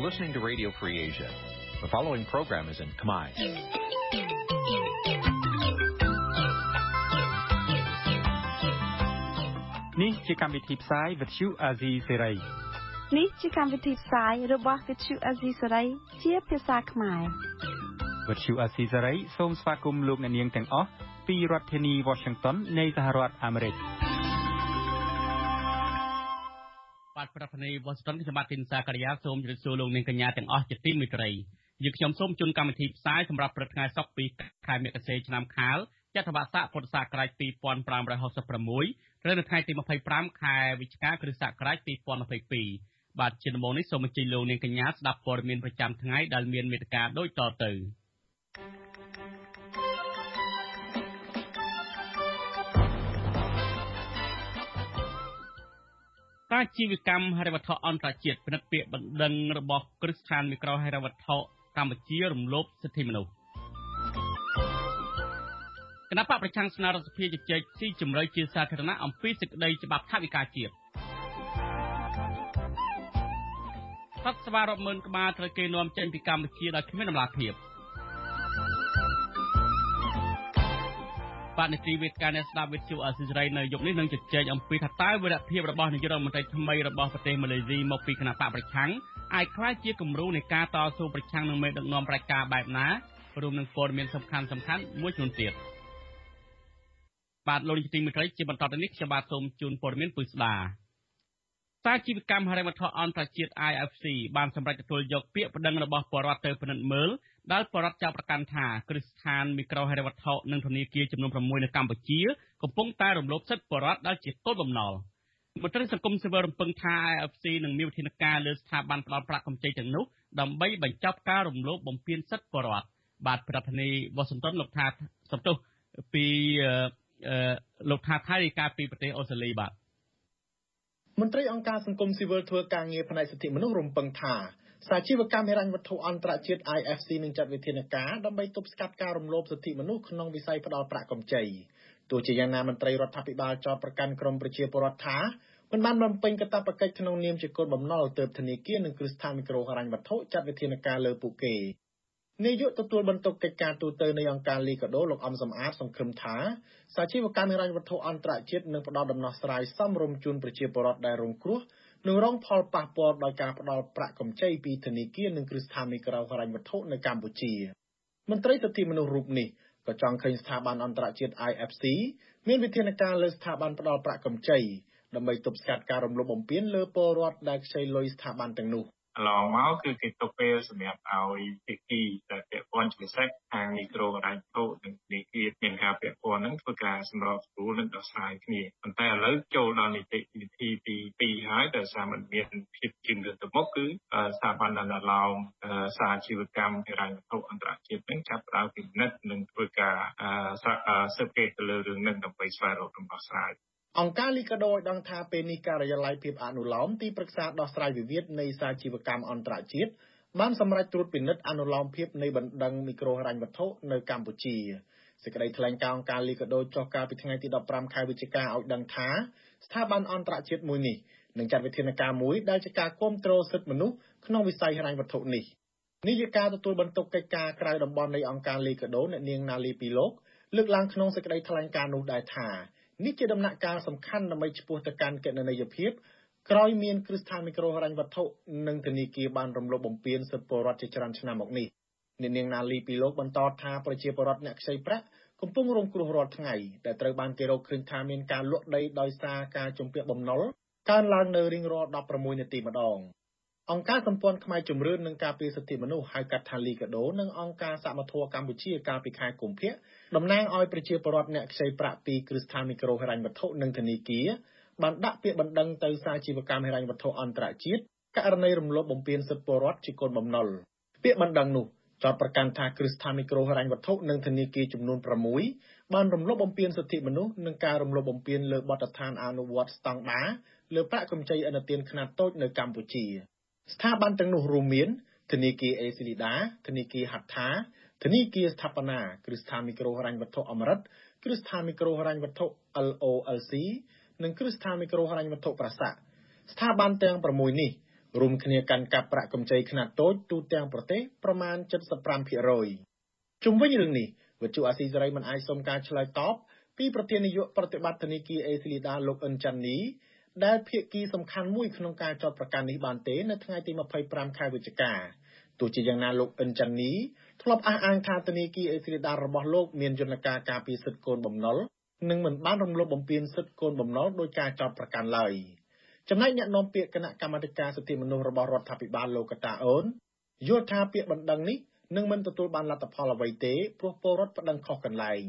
You're listening to Radio Free Asia. The following program is in Khmer. នេះជាកម្មវិធីផ្សាយ Vuthu Azizi Serai នេះជាកម្មវិធីផ្សាយរបស់ Vuthu Azizi Serai ជាភាសាខ្មែរ Vuthu Azizi Serai សូមស្វាគមន៍លោកអ្នកនាងទាំងអស់ពីរដ្ឋធានី Washington នៃសហរដ្ឋអាមេរិក បាទប្រធានាធិបតី Washington ខ្ញុំបាទទីនសាករិយាសូមជម្រាបសួរលោកនាងកញ្ញាទាំងអស់ជាទីមេត្រីយើងខ្ញុំសូមជូនកម្មវិធីផ្សាយសម្រាប់ព្រឹកថ្ងៃសុក្រពីខែមករាឆ្នាំខាលចត្វាស័កពុទ្ធសករាជ2566ត្រូវនៅថ្ងៃទី25ខែវិច្ឆិកាគ្រិស្តសករាជ2022បាទជាដំបូងនេះសូមអញ្ជើញលោកនាងកញ្ញាស្ដាប់ព័ត៌មានប្រចាំថ្ងៃដែលមានមេត្តាដូចតទៅកា រជីវកម្មហិរញ្ញវត្ថុអន្តរជាតិពិនិត្យពាក្យបណ្ដឹងរបស់គ្រឹះស្ថានមីក្រូហិរញ្ញវត្ថុកម្ពុជារំលោភសិទ្ធិមនុស្សគណៈបកប្រឆាំងស្នើរដ្ឋសភាជជែកស៊ីជម្រៅជាសាធារណៈអំពីសេចក្តីច្បាប់ថាវិការជាតិសត្វស្វារាប់ម៉ឺនក្បាលត្រូវគេនាំចេញពីកម្ពុជាដោយគ្មានដំណាភាព បាទនីតិវេទការអ្នកស្ដាប់វិទ្យុអសិរ័យនៅយុគនេះនឹងជជែកអំពីថាតើវិរៈភាពរបស់នាយករដ្ឋមន្ត្រីថ្មីរបស់ប្រទេសម៉ាឡេស៊ីមកពីគណៈបកប្រឆាំងអាចក្លាយជាគំរូនៃការតស៊ូប្រឆាំងនឹងមេដឹកនាំប្រជាការបែបណារួមនឹងព័ត៌មានសំខាន់សំខាន់មួយចំនួនទៀត។បាទលោកនាយកទីមេត្រីជាបន្តទៅនេះខ្ញុំបាទសូមជូនព័ត៌មានពុស្ដា សាជីវកម្មហិរញ្ញវត្ថុអន្តរជាតិ IFC បានសម្រេចទទួលយកពាក្យប្តឹងរបស់បរដ្ឋទៅពិនិត្យមើលដែលបរដ្ឋចាប់ប្រកាន់ថាគ្រឹះស្ថានមីក្រូហិរញ្ញវត្ថុនិងធនាគារចំនួន6នៅកម្ពុជាកំពុងតែរំលោភសិទ្ធិបរដ្ឋដែលជាគោលបំណុលមន្ត្រីសង្គមស៊ីវិលរំពឹងថា IFC នឹងមានវិធានការលើស្ថាប័នផ្ដល់ប្រាក់កម្ចីទាំងនោះដើម្បីបញ្ចប់ការរំលោភបំពានសិទ្ធិបរដ្ឋបាទប្រធានាធិបតីវ៉ាស៊ីនតោនលោកថាសំទោសពីលោកថាថៃរាយការណ៍ពីប្រទេសអូស្ត្រាលីបាទ មន្ត្រីអង្គការសង្គមស៊ីវិលធ្វើការងារផ្នែកសិទ្ធិមនុស្សរំពឹងថាសាជីវកម្មហិរញ្ញវត្ថុអន្តរជាតិ IFC នឹងចាត់វិធានការដើម្បីទប់ស្កាត់ការរំលោភសិទ្ធិមនុស្សក្នុងវិស័យផ្ដល់ប្រាក់កម្ចីទោះជាយ៉ាងណាមន្ត្រីរដ្ឋាភិបាលចោទប្រកាន់ក្រមប្រជាពលរដ្ឋថាមិនបានបំពេញកាតព្វកិច្ចក្នុងនាមជាកូនបំណុលទៅធនាគារនិងគ្រឹះស្ថានមីក្រូហិរញ្ញវត្ថុចាត់វិធានការលើពួកគេ នាយកទទួលបន្ទុកកិច្ចការទូតនៃអង្គការលីកាដូលោកអំសំអាតសង្ឃឹមថាសាជីវកម្មហិរញ្ញវត្ថុអន្តរជាតិនឹងផ្ដល់ដំណោះស្រាយសមរម្យជូនប្រជាពលរដ្ឋដែលរងគ្រោះនិងរងផលប៉ះពាល់ដោយការផ្ដល់ប្រាក់កម្ចីពីធនាគារនិងគ្រឹះស្ថានមីក្រូហិរញ្ញវត្ថុនៅកម្ពុជាមន្ត្រីសិទ្ធិមនុស្សរូបនេះក៏ចង់ឃើញស្ថាប័នអន្តរជាតិ IFC មានវិធានការលើស្ថាប័នផ្ដល់ប្រាក់កម្ចីដើម្បីទប់ស្កាត់ការរំលោភបំពានលើពលរដ្ឋដែលខ្ចីលុយស្ថាប័នទាំងនោះ កន្លងមកគឺគេទុកពេលសម្រាប់ឲ្យភាគីដែលពាក់ព័ន្ធជាពិសេសខាងមីក្រូហិរញ្ញវត្ថុនិងនីតិមានការពាក់ព័ន្ធនឹងធ្វើការសម្របសម្រួលនិងដោះស្រាយគ្នាប៉ុន្តែឥឡូវចូលដល់នីតិវិធីទី2ហើយដែលសារមិនមានភាពជឿនលឿនទៅមុខគឺស្ថាប័នដល់ឡោមសារជីវកម្មហិរញ្ញវត្ថុអន្តរជាតិនឹងចាប់ផ្ដើមពិនិត្យនិងធ្វើការស៊ើបអង្កេតទៅលើរឿងនឹងដើម្បីស្វែងរកដំណោះស្រាយ អង្គការលីកាដូឲ្យដឹងថាពេលនេះការិយាល័យភាពអនុលោមទីប្រឹក្សាដោះស្រាយវិវាទនៃសាជីវកម្មអន្តរជាតិបានសម្រេចត្រួតពិនិត្យអនុលោមភាពនៃបណ្ដឹងមីក្រូហិរញ្ញវត្ថុនៅកម្ពុជាសេចក្តីថ្លែងការណ៍អង្គការលីកាដូចុះកាលពីថ្ងៃទី15ខែវិច្ឆិកាឲ្យដឹងថាស្ថាប័នអន្តរជាតិមួយនេះនឹងចាត់វិធានការមួយដែលជាការគ្រប់គ្រងសិទ្ធិមនុស្សក្នុងវិស័យហិរញ្ញវត្ថុនេះនាយិកាទទួលបន្ទុកកិច្ចការក្រៅតំបន់នៃអង្គការលីកាដូអ្នកនាងណាលីពីលោកលើកឡើងក្នុងសេចក្តីថ្លែងការណ៍នោះដែរថា នេះជាដំណាក់កាលសំខាន់ដើម្បីឆ្ពោះទៅកាន់គណនេយ្យភាពក្រោយមានគ្រឹះស្ថានមីក្រូហិរញ្ញវត្ថុនិងធនាគារបានរំលោភបំពានសិទ្ធិពលរដ្ឋជាច្រើនឆ្នាំមកនេះអ្នកនាងណាលីពីលោកបន្តថាប្រជាពលរដ្ឋអ្នកខ្ចីប្រាក់កំពុងរងគ្រោះរាល់ថ្ងៃដែលត្រូវបានគេរកឃើញថាមានការលក់ដីដោយសារការជំពាក់បំណុលកើនឡើងនៅរៀងរាល់16នាទីម្ដង អង្គការសម្ព័ន្ធខ្មែរជំរឿននឹងការពារសិទ្ធិមនុស្សហៅកាត់ថាលីកាដូនិងអង្គការសមត្ថៈកម្ពុជាកាលពីខែកុម្ភៈតំណាងឲ្យប្រជាពលរដ្ឋអ្នកខ្ចីប្រាក់ពីគ្រឹះស្ថានមីក្រូហិរញ្ញវត្ថុនិងធនាគារបានដាក់ពាក្យបណ្ដឹងទៅសាជីវកម្មហិរញ្ញវត្ថុអន្តរជាតិករណីរំលោភបំពានសិទ្ធិពលរដ្ឋជាកូនបំណុលពាក្យបណ្ដឹងនោះចោទប្រកាន់ថាគ្រឹះស្ថានមីក្រូហិរញ្ញវត្ថុនិងធនាគារចំនួន6បានរំលោភបំពានសិទ្ធិមនុស្សនិងការរំលោភបំពានលើបទដ្ឋានអនុវត្តស្តង់ដារលើប្រាក់កម្ចីឥណទានខ្នាតតូចនៅកម្ពុជា ស្ថាប័នទាំងនោះរួមមានធនាគារអេស៊ីលីដាធនាគារហាត់ថាធនាគារស្ថាបនាគ្រឹះស្ថានមីក្រូហិរញ្ញវត្ថុអមរិតគ្រឹះស្ថានមីក្រូហិរញ្ញវត្ថុ LOLC និងគ្រឹះស្ថានមីក្រូហិរញ្ញវត្ថុប្រាសាស្ថាប័នទាំង6នេះរួមគ្នាកាន់កាប់ប្រាក់កម្ចីខ្នាតតូចទូទាំងប្រទេសប្រមាណ75%ជុំវិញរឿងនេះវិទ្យុអាស៊ីសេរីមិនអាចសុំការឆ្លើយតបពីប្រធាននាយកប្រតិបត្តិធនាគារអេស៊ីលីដាលោកអិនចាន់នី ដែលភាគីសំខាន់មួយក្នុងការចោទប្រកាន់នេះបានទេនៅថ្ងៃទី25ខែវិច្ឆិកាទោះជាយ៉ាងណាលោកអិនចាន់នីធ្លាប់អះអាងថាធនាគារអេស៊ីលីដារបស់លោកមានយន្តការការពារសិទ្ធិកូនបំណុលនិងមិនបានរំលោភបំពានសិទ្ធិកូនបំណុលដោយការចោទប្រកាន់ឡើយចំណែកអ្នកនាំពាក្យគណៈកម្មាធិការសិទ្ធិមនុស្សរបស់រដ្ឋាភិបាលលោកកតាអូនយល់ថាពាក្យបណ្ដឹងនេះនឹងមិនទទួលបានលទ្ធផលអ្វីទេព្រោះពលរដ្ឋប្តឹងខុសកន្លែង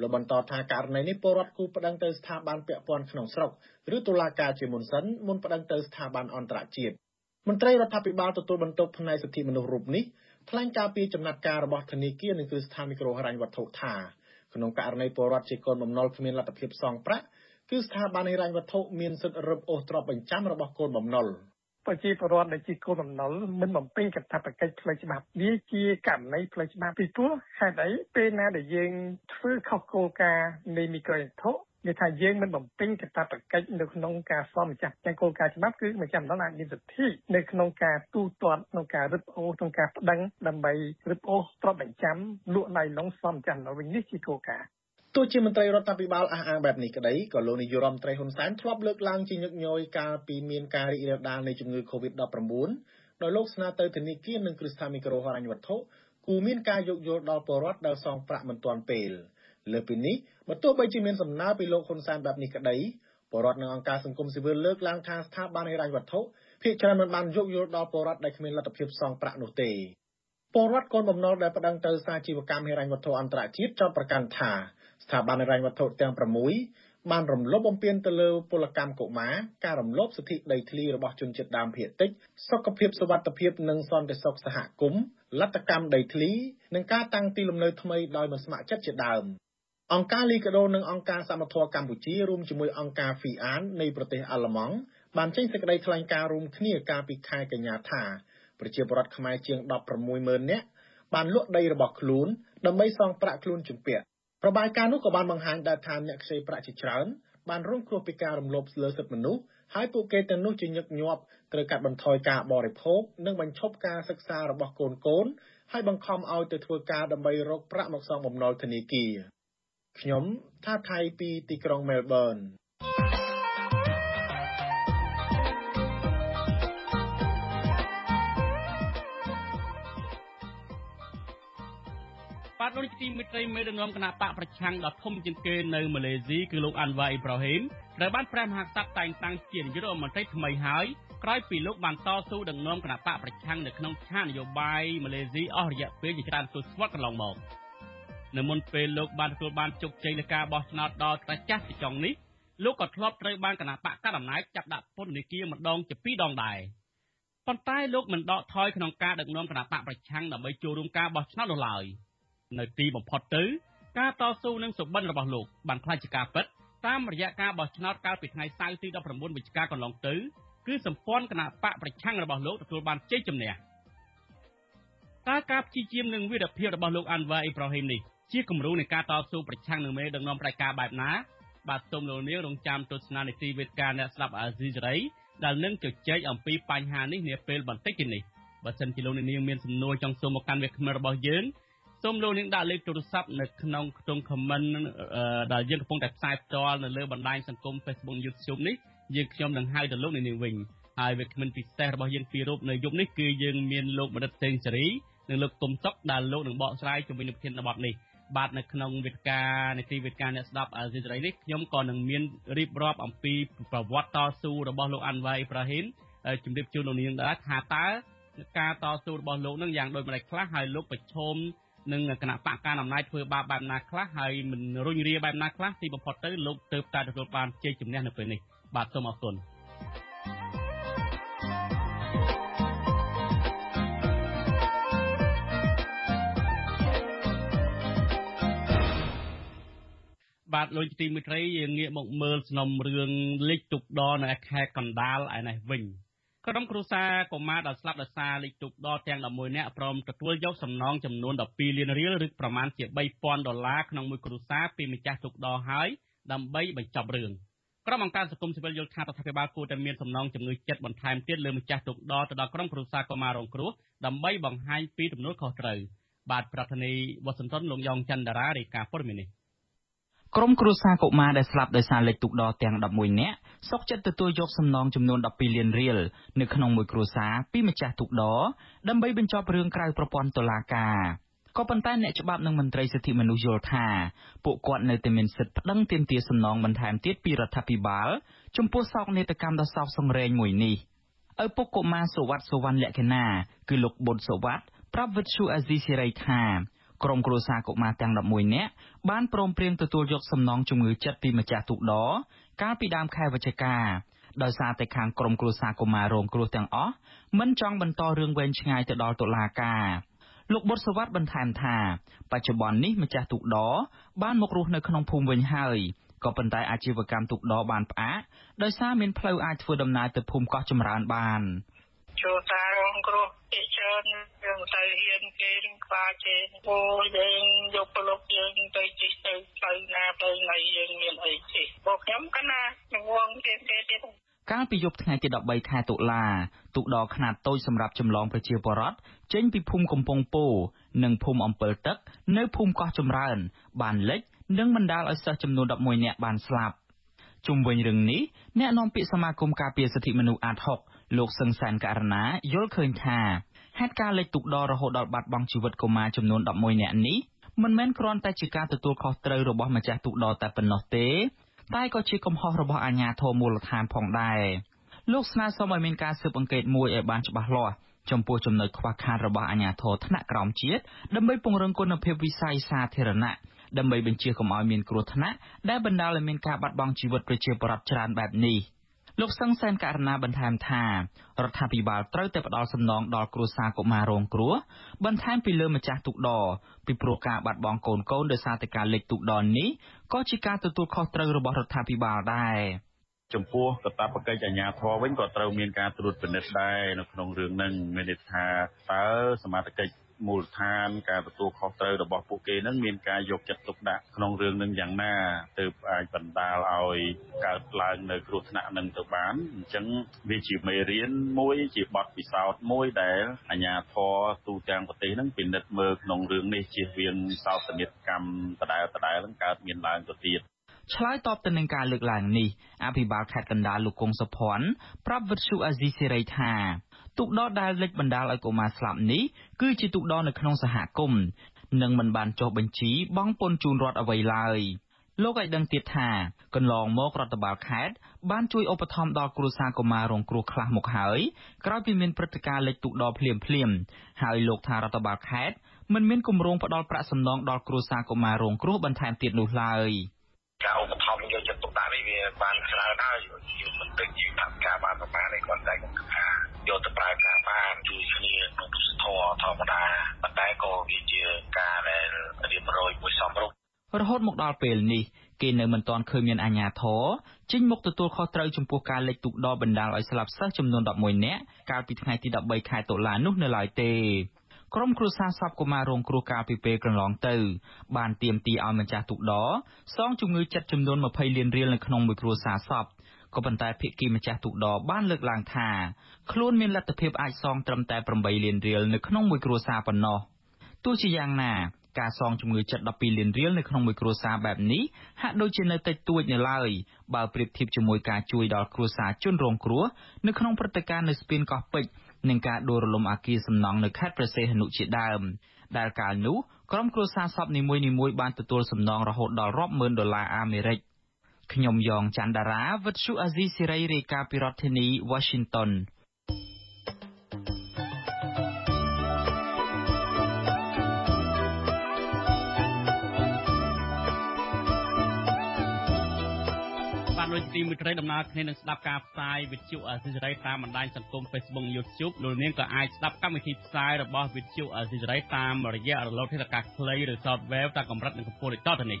លោកបន្តថាករណីនេះពលរដ្ឋគូប្តឹងទៅស្ថាប័នពាក់ព័ន្ធក្នុងស្រុកឬតុលាការជាមុនសិនមុនប្តឹងទៅស្ថាប័នអន្តរជាតិមន្ត្រីរដ្ឋាភិបាលទទួលបន្ទុកផ្នែកសិទ្ធិមនុស្សរូបនេះថ្លែងការពីចំណាត់ការរបស់ធនាគារនិងគ្រឹះស្ថានមីក្រូហិរញ្ញវត្ថុថាក្នុងករណីពលរដ្ឋជាកូនបំណុលគ្មានលទ្ធភាពសងប្រាក់គឺស្ថាប័នហិរញ្ញវត្ថុមានសិទ្ធិរឹបអូសទ្រព្យបញ្ចាំរបស់កូនបំណុល ប្រជាពលរដ្ឋដែលជាកូនបំណុលមិនបំពេញកាតព្វកិច្ចផ្លូវច្បាប់វាជាករណីផ្លូវច្បាប់ពីព្រោះហេតុអីពេលណាដែលយើងធ្វើខុសគោលការណ៍នៃមីក្រូហិរញ្ញវត្ថុនិយាយថាយើងមិនបំពេញកាតព្វកិច្ចនៅក្នុងការសន្មម្ចាស់ទាំងគោលការណ៍ច្បាប់គឺម្ចាស់ម្ដងអាចមានសិទ្ធិនៅក្នុងការទូទាត់ក្នុងការរឹបអូសក្នុងការប្តឹងដើម្បីរឹបអូសទ្រព្យបញ្ចាំលក់ណៃឡុងសន្មម្ចាស់ម្ដងវិញនេះជាគោលការណ៍ ទោះជាមន្ត្រីរដ្ឋាភិបាលអះអាងបែបនេះក្តីក៏លោកនាយរដ្ឋមន្ត្រីហ៊ុនសែនធ្លាប់លើកឡើងជាញឹកញយកាលពីមានការរីករាលដាលនៃជំងឺ Covid-19 ដោយលោកស្នើទៅធនាគារនិងគ្រឹះស្ថានមីក្រូហិរញ្ញវត្ថុគូមានការយោគយល់ដល់ពលរដ្ឋដែលសងប្រាក់មិនទាន់ពេលលើពីនេះបើទោះបីជាមានសំណើពីលោកហ៊ុនសែនបែបនេះក្តីពលរដ្ឋនិងអង្គការសង្គមស៊ីវិលលើកឡើងថាស្ថាប័នហិរញ្ញវត្ថុភាគច្រើនមិនបានយោគយល់ដល់ពលរដ្ឋដែលគ្មានលទ្ធភាពសងប្រាក់នោះទេពលរដ្ឋកូនបំណុលដែលប្តឹងទៅសាជីវកម្មហិរញ្ញវត្ថុអន្តរជាតិចោទប្រកាន់ថា ស្ថាប័នហិរញ្ញវត្ថុទាំង6បានរំលោភបំពានទៅលើពលកម្មកុមារការរំលោភសិទ្ធិដីធ្លីរបស់ជនជាតិដើមភាគតិចសុខភាពសុវត្ថិភាពនិងសន្តិសុខសហគមន៍លទ្ធកម្មដីធ្លីនិងការតាំងទីលំនៅថ្មីដោយមិនស្ម័គ្រចិត្តជាដើមអង្គការលីកាដូនិងអង្គការសមត្ថៈកម្ពុជារួមជាមួយអង្គការ FIAN នៃប្រទេសអាល្លឺម៉ង់បានចេញសេចក្តីថ្លែងការណ៍រួមគ្នាកាលពីខែកញ្ញាថាប្រជាពលរដ្ឋខ្មែរជាង160,000នាក់បានលក់ដីរបស់ខ្លួនដើម្បីសងប្រាក់ខ្លួនជំពាក់ របាយការណ៍នោះក៏បានបង្ហាញដែរថាអ្នកខ្ចីប្រាក់ជាច្រើនបានរងគ្រោះពីការរំលោភលើសិទ្ធិមនុស្សហើយពួកគេទាំងនោះជាញឹកញាប់ត្រូវកាត់បន្ថយការបរិភោគនិងបញ្ឈប់ការសិក្សារបស់កូនកូនហើយបង្ខំឲ្យទៅធ្វើការដើម្បីរកប្រាក់មកសងបំណុលធនាគារខ្ញុំថាថៃពីទីក្រុងមែលប៊ន បាទលោកទីមិត្តមេដឹកនាំគណៈបកប្រឆាំងដ៏ធំជាងគេនៅម៉ាឡេស៊ីគឺលោកអាន់វ៉ាអ៊ីប្រាហ៊ីមត្រូវបានព្រះមហាក្សត្រតែងតាំងជានាយករដ្ឋមន្ត្រីថ្មីហើយក្រោយពីលោកបានតស៊ូដឹកនាំគណៈបកប្រឆាំងនៅក្នុងឆាកនយោបាយម៉ាឡេស៊ីអស់រយៈពេលជាច្រើនទសវត្សរ៍កន្លងមកនៅមុនពេលលោកបានទទួលបានជោគជ័យនៃការបោះឆ្នោតដ៏ត្រចះទីចុងនេះលោកក៏ធ្លាប់ត្រូវបានគណៈបកកណ្ដាលអំណាចចាប់ដាក់ពន្ធនាគារម្ដងជាពីរដងដែរប៉ុន្តែលោកមិនដកថយក្នុងការដឹកនាំគណៈបកប្រឆាំងដើម្បីចូលរួមការបោះឆ្នោតនោះឡើយ។ នៅទីបំផុតទៅ ការតស៊ូនឹងសុបិនរបស់លោកបានខ្លាចជាការពិតតាមរយៈការបោះឆ្នោតកាលពីថ្ងៃសៅរ៍ទី19វិច្ឆិកាកន្លងទៅគឺសម្ព័ន្ធគណៈបកប្រឆាំងរបស់លោកទទួលបានជ័យជំនះតើការព្យាយាមនឹងវិរភាពរបស់លោកអាន់វ៉ាអ៊ីប្រាហ៊ីមនេះជាគំរូនៃការតស៊ូប្រឆាំងនឹងមេដឹកនាំផ្ដាច់ការបែបណាបាទសូមលោកនាងរងចាំទស្សនានីតិវេទការអ្នកស្ដាប់អាស៊ីសេរីដែលនឹងជជែកអំពីបញ្ហានេះនាពេលបន្តិចទៀតនេះបើសិនជាលោកនាងមានសំណួរចង់សួរមកកាន់វាគ្មិនរបស់យើង សូមលោកនាងដាក់លេខទូរស័ព្ទនៅក្នុងខ្ទង់ comment ដែលយើងកំពុងតែផ្សាយផ្ទាល់នៅលើបណ្ដាញសង្គម Facebook YouTube នេះយើងខ្ញុំនឹងហៅទៅលោកនាងវិញហើយវាគ្មិនពិសេសរបស់យើងពីររូបនៅយប់នេះគឺយើងមានលោកមនិតសេងសេរីនិងលោកគុំសុកដែលលោកនឹងបកស្រាយជំវិញនឹងប្រធានបទនេះបាទនៅក្នុងវេទិកានីតិវេទិកាអ្នកស្ដាប់អាស៊ីសេរីនេះខ្ញុំក៏នឹងមានរៀបរាប់អំពីប្រវត្តិតស៊ូរបស់លោកអាន់វ៉ៃអ៊ីប្រាហ៊ីមជំរាបជូនលោកនាងដែរថាតើការតស៊ូរបស់លោកនឹងយ៉ាងដូចម្តេចខ្លះហើយលោកប្រឈម និងគណៈបកការអំណាចធ្វើបាបបែបណាខ្លះហើយមិនរុញរាបែបណាខ្លះទីបំផុតទៅលោកទៅតែទទួលបានជ័យជំនះនៅពេលនេះបាទសូមអរគុណបាទលោកទីមិត្តរីយើងងាកមកមើលសំណុំរឿងលេខទុកដនៅខេត្តកណ្ដាលឯនេះវិញ ក្រុមគ្រួសារកុមារដែលស្លាប់ដោយសារលេខទូកដទាំង11នាក់ព្រមទទួលយកសំណងចំនួន12លានរៀលឬប្រមាណជា3000ដុល្លារក្នុងមួយគ្រួសារពីម្ចាស់ទូកដហើយដើម្បីបញ្ចប់រឿងក្រុមអង្គការសង្គមស៊ីវិលយល់ថារដ្ឋាភិបាលគួរតែមានសំណងជំងឺចិត្តបន្ថែមទៀតលើម្ចាស់ទុកដទៅដល់ក្រុមគ្រួសារកុមាររងគ្រោះដើម្បីបង្ហាញពីទំនួលខុសត្រូវបាទប្រធានាធិបតីវ៉ាស៊ីនតោនលោកយ៉ងច័ន្ទដារារាយការណ៍ព័ត៌មាននេះ ក្រុមគ្រួសារកុមារដែលស្លាប់ដោយសារលេខទុកដទាំង11នាក់សុកចិត្តទទួលយកសំណងចំនួន12លានរៀលនៅក្នុងមួយគ្រួសារពីម្ចាស់ទុកដដើម្បីបញ្ចប់រឿងក្រៅប្រព័ន្ធតុលាការក៏ប៉ុន្តែអ្នកច្បាប់និងមន្ត្រីសិទ្ធិមនុស្សយល់ថាពួកគាត់នៅតែមានសិទ្ធិប្តឹងទាមទារសំណងបន្ថែមទៀតពីរដ្ឋាភិបាលចំពោះសោកនាដកម្មដ៏សោកសង្រេងមួយនេះឪពុកកុមារសុវត្ថិសុវណ្ណលក្ខណាគឺលោកបុតសុវត្ថិប្រាប់វិទ្យុអាស៊ីសេរីថា ក្រុមគ្រួសារកុមារទាំង11នាក់បានព្រមព្រៀងទទួលយកសំណងជំងឺចិត្តពីម្ចាស់ទូកដកាលពីដើមខែវិច្ឆិកាដោយសារតែខាងក្រុមគ្រួសារកុមាររងគ្រោះទាំងអស់មិនចង់បន្តរឿងវែងឆ្ងាយទៅដល់តុលាការលោកបុតសវັດបន្ថែមថា បច្ចុប្បន្ននេះម្ចាស់ទូកដបានមករស់នៅក្នុងភូមិវិញហើយក៏ប៉ុន្តែអាជីវកម្មទូកដបានផ្អាកដោយសារមានផ្លូវអាចធ្វើដំណើរទៅភូមិកោះចម្រើនបានចូលតារងគ្រោះ ជាច្រើនយើងទៅហ៊ានគេនឹងខ្លាចគេអូយើងយកប្លុកយើងទៅជិះទៅផ្លូវណាផ្លូវណីយើងមានអីជិះបងខ្ញុំកណាងងគេគេទៀតកាលពីយប់ថ្ងៃទី13ខែតុលាទូកដរខ្នាតតូចសម្រាប់ចម្លងប្រជាពលរដ្ឋចេញពីភូមិកំពង់ពោនិងភូមិអំពិលទឹក នៅភូមិកោះចម្រើន បានលិចនិងបណ្ដាលឲ្យសិស្សចំនួន11នាក់បានស្លាប់ជុំវិញរឿងនេះអ្នកនាំពាក្យសមាគមការពារសិទ្ធិមនុស្សអាត6 លោកសឹងសានករណាយល់ឃើញថាហេតុការណ៍លិចទូកដររហូតដល់បាត់បង់ជីវិតកុមារចំនួន11នាក់នេះមិនមែនគ្រាន់តែជាការទទួលខុសត្រូវរបស់ម្ចាស់ទូកដរតែប៉ុណ្ណោះទេ តែក៏ជាកំហុសរបស់អាជ្ញាធរមូលដ្ឋានផងដែរលោកស្នើសុំឲ្យមានការស៊ើបអង្កេតមួយឲ្យបានច្បាស់លាស់ចំពោះចំណុចខ្វះខាតរបស់អាជ្ញាធរថ្នាក់ក្រោមជាតិដើម្បីពង្រឹងគុណភាពវិស័យសាធារណៈដើម្បីបញ្ជាកុំឲ្យមានគ្រោះថ្នាក់ដែលបណ្ដាលឲ្យមានការបាត់បង់ជីវិតប្រជាពលរដ្ឋច្រើនបែបនេះ លោកសឹងសែនករណីបន្ថែមថារដ្ឋាភិបាលត្រូវតែផ្ដល់សំណងដល់គ្រួសារកុមាររងគ្រោះបន្ថែមពីលើម្ចាស់ទូកដរពីព្រោះការបាត់បង់កូនកូនដោយសារតែការលិចទូកដរនេះក៏ជាការទទួលខុសត្រូវរបស់រដ្ឋាភិបាលដែរចំពោះកតាបកិច្ចអាជ្ញាធរវិញក៏ត្រូវមានការត្រួតពិនិត្យដែរនៅក្នុងរឿងហ្នឹងមានន័យថាតើសមត្ថកិច្ច មូលដ្ឋានការទទួលខុសត្រូវរបស់ពួកគេនឹងមានការយកចិត្តទុកដាក់ក្នុងរឿងនឹងយ៉ាងណាទើបអាចបណ្ដាលឲ្យកើតឡើងនៅគ្រោះថ្នាក់នឹងទៅបានអញ្ចឹងវាជាមេរៀនមួយជាបទពិសោធន៍មួយដែលអាជ្ញាធរទូទាំងប្រទេសនឹងពិនិត្យមើលក្នុងរឿងនេះជៀសវាងសោកនាដកម្មដដែលដដែលនឹងកើតមានឡើងទៅទៀតឆ្លើយតបទៅនឹងការលើកឡើងនេះអភិបាលខេត្តកណ្ដាលលោកគង់សុភ័ណ្ឌប្រាប់វិទ្យុអាស៊ីសេរីថា ទូកដរដែលលិចបណ្ដាលឲ្យកុមារស្លាប់នេះគឺជាទូកដរនៅក្នុងសហគមន៍និងមិនបានចុះបញ្ជីបង់ពន្ធជូនរដ្ឋអ្វីឡើយលោកឲ្យដឹងទៀតថាកន្លងមករដ្ឋបាលខេត្តបានជួយឧបត្ថម្ភដល់គ្រួសារកុមាររងគ្រោះខ្លះមកហើយក្រោយពីមានព្រឹត្តិការណ៍លិចទូកដរភ្លាមភ្លាមហើយលោកថារដ្ឋបាលខេត្តមិនមានគម្រោងផ្ដល់ប្រាក់សំណងដល់គ្រួសារកុមាររងគ្រោះបន្ថែមទៀតនោះឡើយការឧបត្ថម្ភយកចិត្តទុកដាក់នេះវាបានច្រើនហើយយើងមិនពេញជាថាការបានប្រមាណនេះគាត់តែគាត់ថា យកទៅប្រើប្រាស់បានជួយគ្នាក្នុងទស្សធម៌ធម្មតាប៉ុន្តែក៏វាជាការដែលរៀបរយមួយសំរុំរហូតមកដល់ពេលនេះគេនៅមិនទាន់ឃើញមានអាជ្ញាធរចេញមុខទទួលខុសត្រូវចំពោះការលិចទូកដរបណ្ដាលឲ្យស្លាប់សិស្សចំនួន11នាក់កាលពីថ្ងៃទី13ខែតុលានោះនៅឡើយទេក្រុមគ្រួសារសពកុមាររងគ្រោះកាលពីពេលកន្លងទៅ បានទាមទារឲ្យម្ចាស់ទូកដរសងជំងឺចិត្តចំនួន20លានរៀលនៅក្នុងមួយគ្រួសារសព ក៏ប៉ុន្តែភាគីម្ចាស់ទូកដរបានលើកឡើងថាខ្លួនមានលទ្ធភាពអាចសងត្រឹមតែ8លានរៀលនៅក្នុងមួយគ្រួសារប៉ុណ្ណោះទោះជាយ៉ាងណាការសងជំងឺចិត្ត12លានរៀលនៅក្នុងមួយគ្រួសារបែបនេះហាក់ដូចជានៅតិចតួចនៅឡើយបើប្រៀបធៀបជាមួយការជួយដល់គ្រួសារជនរងគ្រោះនៅក្នុងព្រឹត្តិការណ៍នៅស្ពានកោះពេជ្រនិងការដួលរលំអគារសំណង់នៅខេត្តព្រះសីហនុជាដើមដែលកាលនោះក្រុមគ្រួសារសពនីមួយៗបានទទួលសំណងរហូតដល់រាប់ម៉ឺនដុល្លារអាមេរិក។ ខ្ញុំយ៉ងច័ន្ទដារាវិទ្យុអាស៊ីសេរីរាយការណ៍ពីរដ្ឋធានី Washington ដូចទីមួយត្រីដំណើរគ្នានឹងស្ដាប់ការផ្សាយវិទ្យុអសិរ័យតាមបណ្ដាញសង្គម Facebook YouTube លោកនាងក៏អាចស្ដាប់កម្មវិធីផ្សាយរបស់វិទ្យុអសិរ័យតាមរយៈរលកធាតុអាកាសខ្លីឬ Software តាមកម្រិតនិងកម្ពស់ដូចតទៅនេះ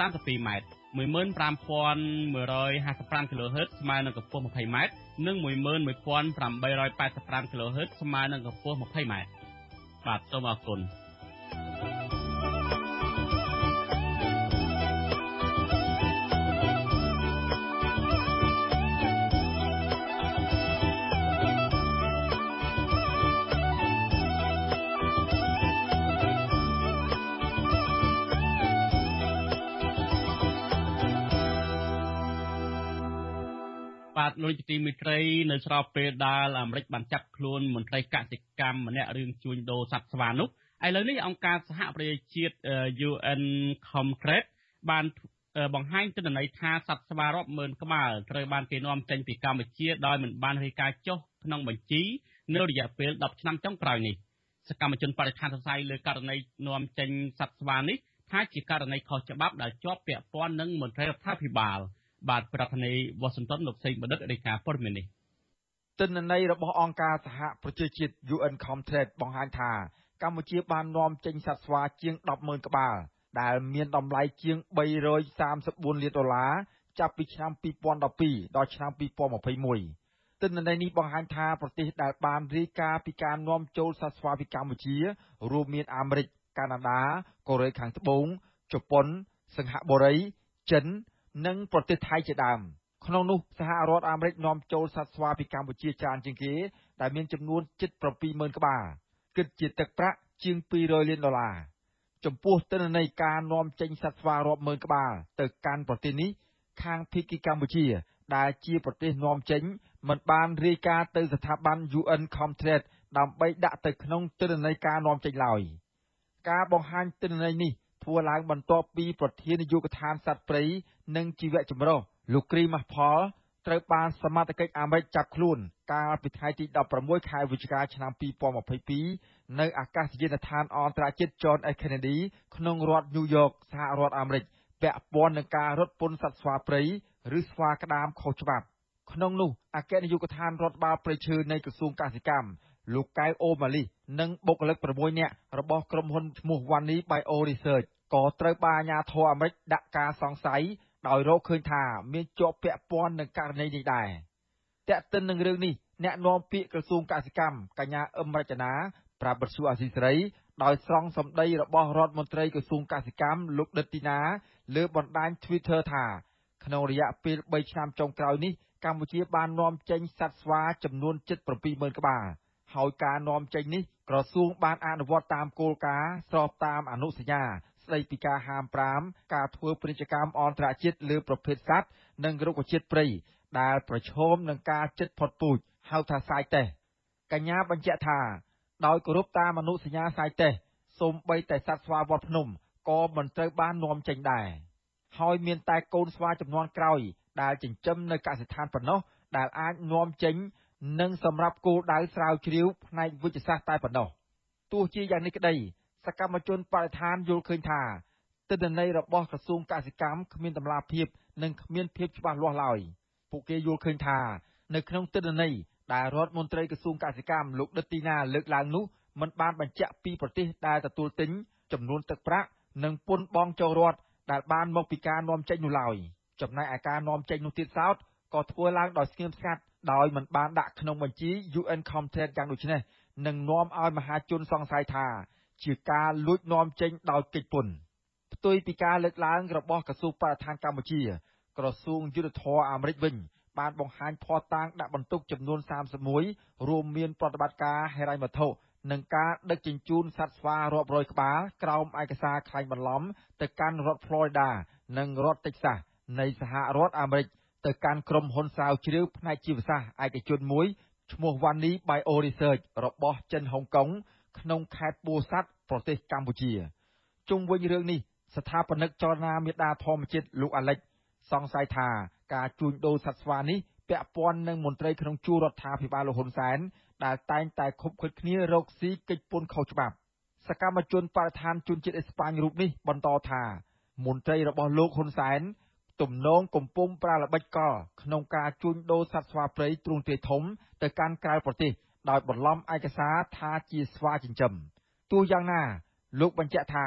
32m 15155 kHz ស្មើនឹងកម្ពស់ 20m និង11885 kHz ស្មើនឹងកម្ពស់ 20m បាទសូមអរគុណ លោកជាទីមេត្រីនៅស្របពេលដែលអាមេរិកបានចាប់ខ្លួនមន្ត្រីកសិកម្មម្នាក់រឿងជួញដូរសត្វស្វានោះឥឡូវនេះអង្គការសហប្រជាជាតិ UN Comtrade បានបង្ហាញទិន្នន័យថាសត្វស្វារាប់ម៉ឺនក្បាលត្រូវបានគេនាំចេញពីកម្ពុជាដោយមិនបានរាយការណ៍ចុះក្នុងបញ្ជីនៅរយៈពេល10ឆ្នាំចុងក្រោយនេះសកម្មជនបរិស្ថានសរសៃលើករណីនាំចេញសត្វស្វានេះថាជាករណីខុសច្បាប់ដែលជាប់ពាក់ព័ន្ធនឹងមន្ត្រីរដ្ឋាភិបាល។ បាទប្រធានាធិបតីវ៉ាស៊ីនតោនលោកសេងបណ្ឌិតរាយការណ៍ព័ត៌មាននេះទិន្នន័យរបស់អង្គការសហប្រជាជាតិ UN Comtrade បង្ហាញថាកម្ពុជាបាននាំចេញសត្វស្វាជាង100000ក្បាល ដែលមានតម្លៃជាង334លានដុល្លារចាប់ពីឆ្នាំ2012ដល់ឆ្នាំ2021ទិន្នន័យនេះបង្ហាញថាប្រទេសដែលបានរាយការណ៍ពីការនាំចូលសត្វស្វាពីកម្ពុជា រួមមានអាមេរិក កាណាដា កូរ៉េខាងត្បូង ជប៉ុន សិង្ហបុរី ចិន និងប្រទេសថៃជាដើមក្នុងនោះសហរដ្ឋអាមេរិកនាំចូលសត្វស្វាពីកម្ពុជាច្រើនជាងគេ ដែលមានចំនួនជិត70000ក្បាលគិតជាទឹកប្រាក់ជាង200លានដុល្លារចំពោះទិន្នន័យការនាំចេញសត្វស្វារាប់ម៉ឺនក្បាលទៅកាន់ប្រទេសនេះខាងភៀកគីកម្ពុជា ដែលជាប្រទេសនាំចេញមិនបានរាយការណ៍ទៅស្ថាប័ន UN Comtrade ដើម្បីដាក់ទៅក្នុងទិន្នន័យការនាំចេញឡើយការបង្ហាញទិន្នន័យនេះ ធ្វើឡើងបន្ទាប់ពីប្រធាននាយកដ្ឋានសត្វព្រៃនិងជីវៈចម្រុះ លោកគ្រីម៉ាស់ផល ត្រូវបានសមត្ថកិច្ចអាមេរិកចាប់ខ្លួន កាលពីថ្ងៃទី16ខែវិច្ឆិកាឆ្នាំ2022នៅអាកាសយានដ្ឋានអន្តរជាតិ John F Kennedy ក្នុងរដ្ឋ New York សហរដ្ឋអាមេរិកពាក់ព័ន្ធនឹងការរត់ពន្ធសត្វស្វាព្រៃឬស្វាក្តាមខុសច្បាប់ក្នុងនោះអគ្គនាយកដ្ឋានរដ្ឋបាលព្រៃឈើនៃក្រសួងកសិកម្មលោកកៅអូម៉ាលីស និងបុគ្គលិក6នាក់របស់ក្រុមហ៊ុនឈ្មោះ Wani Bio Research ក៏ត្រូវបានអាជ្ញាធរអាមេរិកដាក់ការសង្ស័យដោយរកឃើញថាមានជាប់ពាក់ព័ន្ធនឹងករណីនេះដែរតែកតិននឹងរឿងនេះអ្នកនាំពាក្យក្រសួងកសិកម្មកញ្ញាអឹមរចនាប្រាប់បទសុអាស៊ីសេរីដោយស្រង់សម្ដីរបស់រដ្ឋមន្ត្រីក្រសួងកសិកម្មលោកដិតទីណា លើបណ្ដាញ Twitter ថា ក្នុងរយៈពេល3ឆ្នាំចុងក្រោយនេះកម្ពុជាបាននាំចេញសត្វស្វាចំនួនជិត70000ក្បាល ហើយការនាំចេញនេះក្រសួងបានអនុវត្តតាមគោលការណ៍ស្របតាមអនុសញ្ញាស្តីពីការហាម5ការធ្វើពាណិជ្ជកម្មអន្តរជាតិលើប្រភេទសត្វនិងរុក្ខជាតិព្រៃដែលប្រឈមនឹងការជិតផុតពូជហៅថាសាយតេសកញ្ញាបញ្ជាក់ថា ដោយគោរពតាមអនុសញ្ញាសាយតេសសូម្បីតែសត្វស្វាវត្តភ្នំក៏មិនត្រូវបាននាំចេញដែរហើយមានតែកូនស្វាចំនួនក្រោយដែលចិញ្ចឹមនៅកសិដ្ឋានប៉ុណ្ណោះដែលអាចនាំចេញ និងសម្រាប់គោលដៅស្រាវជ្រាវផ្នែកវិទ្យាសាស្ត្រតែប៉ុណ្ណោះទោះជាយ៉ាងនេះក្តីសកម្មជនបរិស្ថានយល់ឃើញថាទិន្នន័យរបស់ក្រសួងកសិកម្មគ្មានតម្លាភាពនិងគ្មានភាពច្បាស់លាស់ឡើយពួកគេយល់ឃើញថានៅក្នុងទិន្នន័យដែលរដ្ឋមន្ត្រីក្រសួងកសិកម្មលោកដិតទីណាលើកឡើងនោះមិនបានបញ្ជាក់ពីប្រទេសដែលទទួលទិញចំនួនទឹកប្រាក់និងពន្ធបង់ចូលរដ្ឋដែលបានមកពីការនាំចេញនោះឡើយចំណែកឯការនាំចេញនោះទៀតសោតក៏ធ្វើឡើងដោយស្ងៀមស្ងាត់ ដោយមិនបានដាក់ក្នុងបញ្ជី UN Comtrade យ៉ាងដូចនេះនឹងនាំឲ្យមហាជនសង្ស័យថា ជាការលួចនាំចេញដោយកិច្ចពន្ធផ្ទុយពីការលើកឡើងរបស់ក្រសួងបរិស្ថានកម្ពុជា ក្រសួងយុទ្ធភ័ពអាមេរិកវិញ បានបង្ហាញភស្តុតាងដាក់បន្ទុកចំនួន31រួមមានប្រតិបត្តិការហិរញ្ញវត្ថុនិងការដឹកជញ្ជូនសត្វស្វារាប់រយក្បាលក្រោមឯកសារក្លែងបន្លំទៅកាន់រដ្ឋ Florida និងរដ្ឋ Texas នៃសហរដ្ឋអាមេរិក ទៅកាន់ក្រុមហ៊ុនស្រាវជ្រាវផ្នែកជីវសាស្ត្រឯកជនមួយឈ្មោះ Wani Bio Research របស់ចិនហុងកុងក្នុងខេត្តពោធិ៍សាត់ប្រទេសកម្ពុជាជុំវិញរឿងនេះស្ថាបនិកចលនាមេដាធម្មជាតិលោកអាលិច សង្ស័យថាការជួញដូរសត្វស្វានេះពាក់ព័ន្ធនឹងមន្ត្រីក្នុងជួររដ្ឋាភិបាលលោកហ៊ុនសែនដែលតែងតែខុបខិតគ្នារកស៊ីកិច្ចពន្ធខុសច្បាប់សកម្មជនបរិស្ថានជនជាតិអេស្ប៉ាញរូបនេះបន្តថាមន្ត្រីរបស់លោកហ៊ុនសែន ទំនងកំពុងប្រាល្បិចកលក្នុងការជួញដូរសត្វស្វាព្រៃទ្រង់ទ្រាយធំទៅកាន់ក្រៅប្រទេសដោយបន្លំឯកសារថាជាស្វាចិញ្ចឹមទោះយ៉ាងណា លោកបញ្ជាក់ថា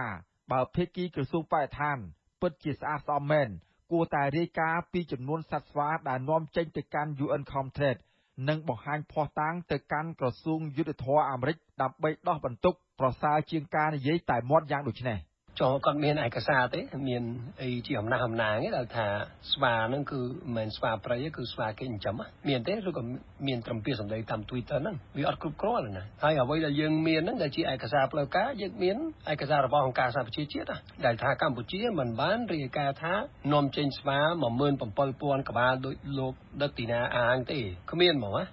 បើភេកគីក្រសួងបរិស្ថាន ពិតជាស្អាតស្អំមែនគួរតែរាយការណ៍ពីចំនួនសត្វស្វាដែលនាំចេញទៅកាន់ UN Comtrade និងបង្ហាញភស្តុតាងទៅកាន់ក្រសួងយុទ្ធភ័ពអាមេរិកដើម្បីដោះបន្ទុកប្រសើរជាងការនិយាយតែមាត់យ៉ាងដូចនេះ។ ចុះគាត់មានឯកសារទេ មានអីជាអំណះអំណាងទេដែលថាស្វាហ្នឹងគឺមិនមែនស្វាព្រៃទេគឺស្វាគេចិញ្ចឹមមានទេឬក៏មានត្រឹមពាក្យសម្ដីតាម Twitter ហ្នឹងវាអត់គ្រប់គ្រាន់ណាហើយអ្វីដែលយើងមានហ្នឹងដែលជាឯកសារផ្លូវការយើងមានឯកសាររបស់អង្គការសហប្រជាជាតិដែលថាកម្ពុជាមិនបានរាយការណ៍ថានាំចេញស្វា17000ក្បាលដោយលោកដឹកទីណាអាងទេគ្មានហ្មងណា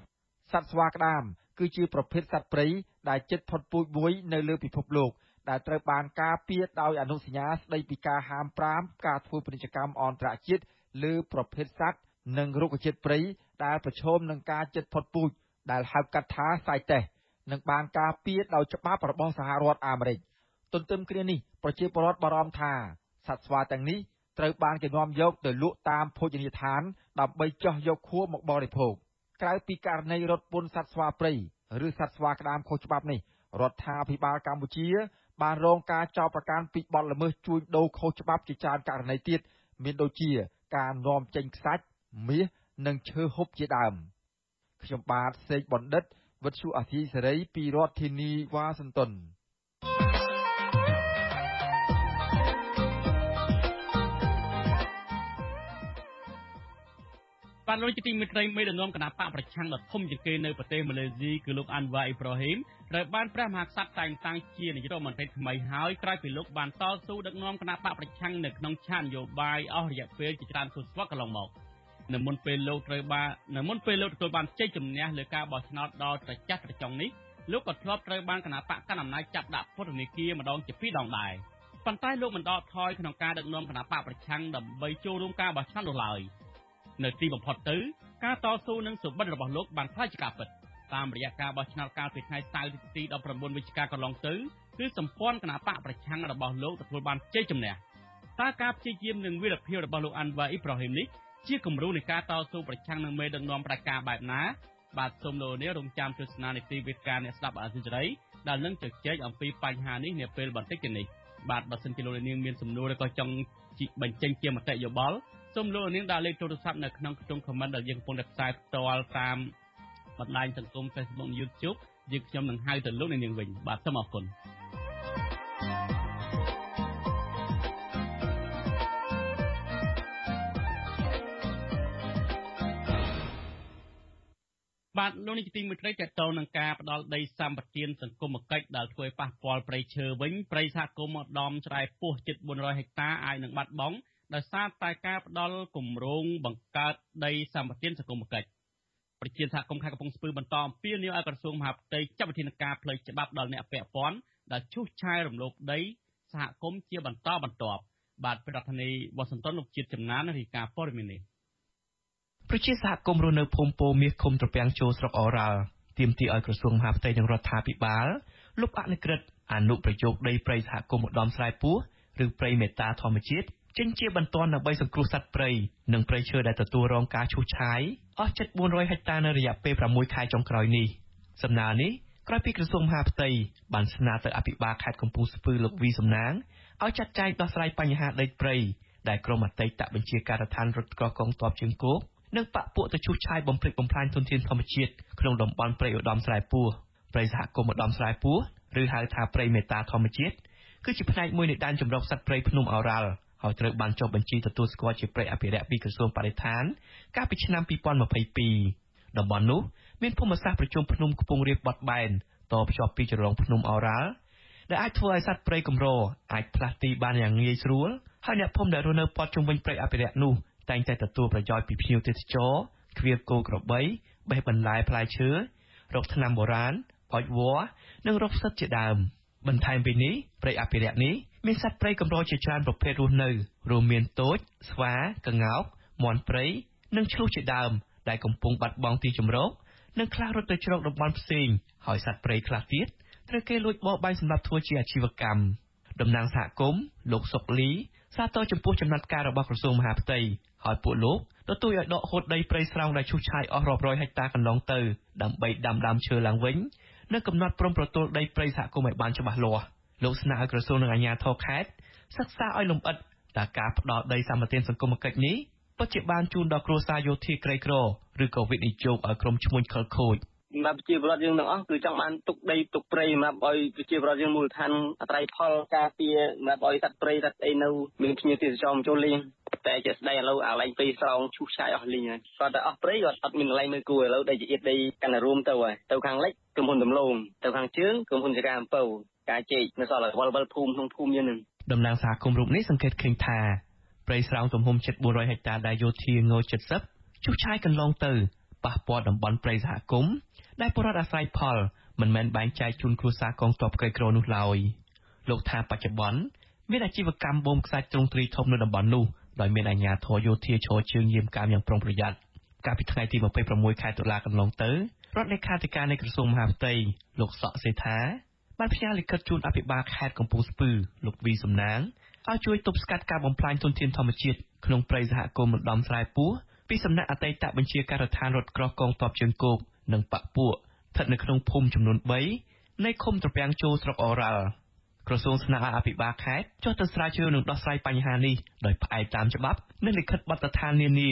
សត្វស្វាក្តាមគឺជាប្រភេទសត្វព្រៃដែលជិតផុតពូជមួយនៅលើពិភពលោក ដែលត្រូវបានការពារដោយអនុសញ្ញាស្តីពីការហាម5ការធ្វើពាណិជ្ជកម្មអន្តរជាតិលើប្រភេទសត្វនិងរុក្ខជាតិព្រៃដែលប្រឈមនឹងការជិតផុតពូជដែលហៅកាត់ថា CITES និងបានការពារដោយច្បាប់របស់សហរដ្ឋអាមេរិកទន្ទឹមគ្នានេះប្រជាពលរដ្ឋបារម្ភថាសត្វស្វាទាំងនេះត្រូវបានគេនាំយកទៅលក់តាមភោជនីយដ្ឋានដើម្បីចោះយកខួរមកបរិភោគក្រៅពីករណីរត់ពន្ធសត្វស្វាព្រៃឬសត្វស្វាក្តាមខុសច្បាប់នេះរដ្ឋាភិបាលកម្ពុជា បានរងការចោទប្រកាន់ពីបទល្មើសជួញដូរខុសច្បាប់ជាច្រើនករណីទៀតមានដូចជា ការនាំចេញខ្សាច់មាសនិងឈើហូបជាដើមខ្ញុំបាទសេកបណ្ឌិតវិទ្យុអាស៊ីសេរីពីរដ្ឋធានីវ៉ាស៊ីនតោន បានលោកជាទីមេត្រីមេដឹកនាំគណៈបកប្រឆាំងដ៏ធំជាងគេនៅប្រទេសម៉ាឡេស៊ីគឺលោកអាន់វ៉ាអ៊ីប្រាហ៊ីមត្រូវបានព្រះមហាក្សត្រតែងតាំងជានាយករដ្ឋមន្ត្រីថ្មីហើយក្រោយពីលោកបានតស៊ូដឹកនាំគណៈបកប្រឆាំងនៅក្នុងឆាកនយោបាយអស់រយៈពេលជាច្រើនទសវត្សរ៍កន្លងមកនៅមុនពេលលោកត្រូវបាននៅមុនពេលលោកទទួលបានជ័យជំនះលើការបោះឆ្នោតដ៏ត្រចះត្រចង់នេះលោកក៏ធ្លាប់ត្រូវបានគណៈបកកណ្ដាលអំណាចចាប់ដាក់ពន្ធនាគារម្ដងជាពីរដងដែរប៉ុន្តែលោកមិនដកថយក្នុងការដឹកនាំគណៈបកប្រឆាំងដើម្បីចូលរួមការបោះឆ្នោតនោះឡើយ នៅទីបំផុតទៅការតស៊ូនឹងសុបិនរបស់លោកបានខ្លាចជាការពិតតាមរយៈការបោះឆ្នោតកាលពីថ្ងៃសៅរ៍ទី19វិច្ឆិកាកន្លងទៅគឺសម្ព័ន្ធគណៈបកប្រឆាំងរបស់លោកទទួលបានជ័យជំនះតើការព្យាយាមនឹងវីរភាពរបស់លោកអាន់វ៉ាអ៊ីប្រាហ៊ីមនេះជាគំរូនៃការតស៊ូប្រឆាំងនឹងមេដឹកនាំប្រជាការបែបណាបាទសូមលោកនាងរងចាំទស្សនានីតិវិទ្យាអ្នកស្ដាប់អាស៊ីសេរីដែលនឹងជជែកអំពីបញ្ហានេះនាពេលបន្តិចទៀតនេះបាទបើសិនជាលោកនាងមានសំណួរឬក៏ចង់បញ្ចេញជាមតិយោបល់ សូមលោកនាងដាក់លេខទូរស័ព្ទនៅក្នុងក្នុង comment ដែលយើងកំពុងតែផ្សាយផ្ទាល់តាមបណ្ដាញសង្គម Facebook និង YouTube យើងខ្ញុំនឹងហៅទៅលោកនាងវិញបាទសូមអរគុណបាទលោកនេះជាទីមួយត្រីតទៅនឹងការផ្ដាល់ដីសម្បត្តិសង្គមគិច្ចដែលធ្វើឲ្យប៉ះពាល់ព្រៃឈើវិញព្រៃសហគមន៍ឧត្តមច្រែពោះជិត400ហិកតាអាចនឹងបាត់បង់ ដោយសារតែការផ្ដាល់គម្រោងបង្កើតដីសម្បត្តិសង្គមគិច្ចប្រជាសហគមន៍ខេត្តកំពង់ស្ពឺបន្តអំពាវនាវឲ្យក្រសួងមហាផ្ទៃចាត់វិធានការផ្លូវច្បាប់ដល់អ្នកពាក់ព័ន្ធដែលឈូសឆាយរំលោភដីសហគមន៍ជាបន្តបន្ទាប់បាទប្រធានាធិបតីវ៉ាស៊ីនតោនលោកជាតិចំណានរាយការណ៍ព័ត៌មាននេះប្រជាសហគមន៍រស់នៅភូមិពោមាសឃុំត្រពាំងចូលស្រុកអូរ៉ាល់ទាមទារឲ្យក្រសួងមហាផ្ទៃនិងរដ្ឋាភិបាលលុបអនុក្រឹត្យអនុប្រយោគដីព្រៃសហគមន៍ឧត្តមស្រែពោះឬព្រៃមេតាធម្មជាតិចេញជាបន្ទាន់ដើម្បីសង្គ្រោះសត្វព្រៃនិងព្រៃឈើដែលទទួលរងការឈូសឆាយអស់ជិត400ហិកតានៅរយៈពេល6ខែចុងក្រោយនេះសំណើនេះក្រោយពីក្រសួងមហាផ្ទៃបានស្នើទៅអភិបាលខេត្តកំពង់ស្ពឺលោកវីសំណាងឲ្យចាត់ចែងដោះស្រាយបញ្ហាដីព្រៃដែលក្រុមអតីតបញ្ជាការដ្ឋានរថក្រកងទ័ពជើងគោកនិងបកពួកទៅឈូសឆាយបំផ្លិចបំផ្លាញធនធានធម្មជាតិក្នុងតំបន់ព្រៃឧត្តមស្រែពោះព្រៃសហគមន៍ឧត្តមស្រែពោះឬហៅថាព្រៃមេតាធម្មជាតិគឺជាផ្នែកមួយនៃដែនជម្រកសត្វព្រៃភ្នំអូរ៉ាល់ ហើយត្រូវបានចុះបញ្ជីទទួលស្គាល់ជាព្រៃអភិរក្សពីក្រសួងបរិស្ថាន កាលពីឆ្នាំ2022តំបន់នោះមានភូមិសាស្ត្រប្រជុំភ្នំខ្ពង់រាបបត់បែនតភ្ជាប់ពីជ្រលងភ្នំអូរ៉ាល់ដែលអាចធ្វើឲ្យសត្វព្រៃកម្រអាចផ្លាស់ទីបានយ៉ាងងាយស្រួលហើយអ្នកភូមិដែលរស់នៅព័ទ្ធជុំវិញព្រៃអភិរក្សនោះតែងតែទទួលប្រយោជន៍ពីភ្ញៀវទេសចរឃ្វាលគោក្របីបេះបន្លែផ្លែឈើរកថ្នាំបុរាណអុចវល្លិនិងរកផ្សិតជាដើមបន្ថែមពីនេះព្រៃអភិរក្សនេះ មានសត្វព្រៃកម្រជាច្រើនប្រភេទរស់នៅរួមមានទោចស្វាក្ងោកមាន់ព្រៃនិងឆ្លុះជាដើមដែលកំពុងបាត់បង់ទីជម្រកនិងខ្លះរត់ទៅជ្រកតំបន់ផ្សេងហើយសត្វព្រៃខ្លះទៀតត្រូវគេលួចបរបាញ់សម្រាប់ធ្វើជាអាជីវកម្មតំណាងសហគមន៍លោកសុកលីសាទរចំពោះចំណាត់ការរបស់ក្រសួងមហាផ្ទៃហើយពួកលោកទទូចឲ្យដកហូតដីព្រៃស្រោងដែលឈូសឆាយអស់រាប់រយហិកតាកន្លងទៅដើម្បីដាំដើមឈើឡើងវិញនិងកំណត់ព្រំប្រទល់ដីព្រៃសហគមន៍ឲ្យបានច្បាស់លាស់ លោកស្នើឲ្យក្រសួងនិងអាជ្ញាធរខេត្តសិក្សាឲ្យលម្អិតតើការផ្ដល់ដីសម្បត្តិសង្គមគិច្ចនេះពិតជាបានជូនដល់គ្រួសារយោធាក្រីក្រឬក៏វិនិយោគឲ្យក្រុមឈ្មួញខលខូចសម្រាប់ប្រជាពលរដ្ឋយើងទាំងអស់គឺចង់បានទុកដីទុកព្រៃសម្រាប់ឲ្យប្រជាពលរដ្ឋយើងមូលដ្ឋានអត្រ័យផលការពារសម្រាប់ឲ្យសត្វព្រៃសត្វអីនៅមានភ្ញៀវទេសចរចូលលេងតែជាស្ដីឥឡូវអាឡែងព្រៃស្រោងឈូសឆាយអស់លីងហើយគាត់តែអស់ព្រៃគាត់អត់មានកន្លែងមើលគួរឥឡូវដីជាអៀតដីកាន់តែរួមទៅហើយទៅខាងលិចក្រុមហ៊ុនដំឡូងទៅខាងជើងក្រុមហ៊ុនចការអំពៅ ការជែកនៅសល់តែវល់វល់ភូមិក្នុងភូមិយើងនឹងតំណាងសហគមន៍រូបនេះសង្កេតឃើញថាព្រៃស្រោងទំហំជិត400ហិកតាដែលយោធាង70ជុះឆាយកន្លងទៅប៉ះពាល់តំបន់ព្រៃសហគមន៍ដែលពលរដ្ឋអាស្រ័យផលមិនមែនបែងចែកជូនគ្រួសារកងទ័ពក្រីក្រនោះឡើយលោកថាបច្ចុប្បន្នមានអាជីវកម្មបូមខ្សាច់ទ្រង់ទ្រីធំនៅតំបន់នោះដោយមានអាជ្ញាធរយោធាឈរជើងយាមកាមយ៉ាងប្រុងប្រយ័ត្នកាលពីថ្ងៃទី26ខែតុលាកន្លងទៅរដ្ឋលេខាធិការនៃក្រសួងមហាផ្ទៃលោកសក់សេថា បានផ្ញើលិខិតជូនអភិបាលខេត្តកំពង់ស្ពឺ លោកវីសំណាងឲ្យជួយទប់ស្កាត់ការបំផ្លាញធនធានធម្មជាតិក្នុងព្រៃសហគមន៍ម្ដំស្រែពោះពីសំណាក់អតីតបញ្ជាការដ្ឋានរថក្រោះកងទ័ពជើងគោកនិងបកពួកស្ថិតនៅក្នុងភូមិចំនួន3នៃឃុំត្រពាំងជោស្រុកអូរ៉ាល់ក្រសួងស្នើឲ្យអភិបាលខេត្តចុះទៅស្រាវជ្រាវនិងដោះស្រាយបញ្ហានេះដោយផ្អែកតាមច្បាប់និងលិខិតបទដ្ឋាននានា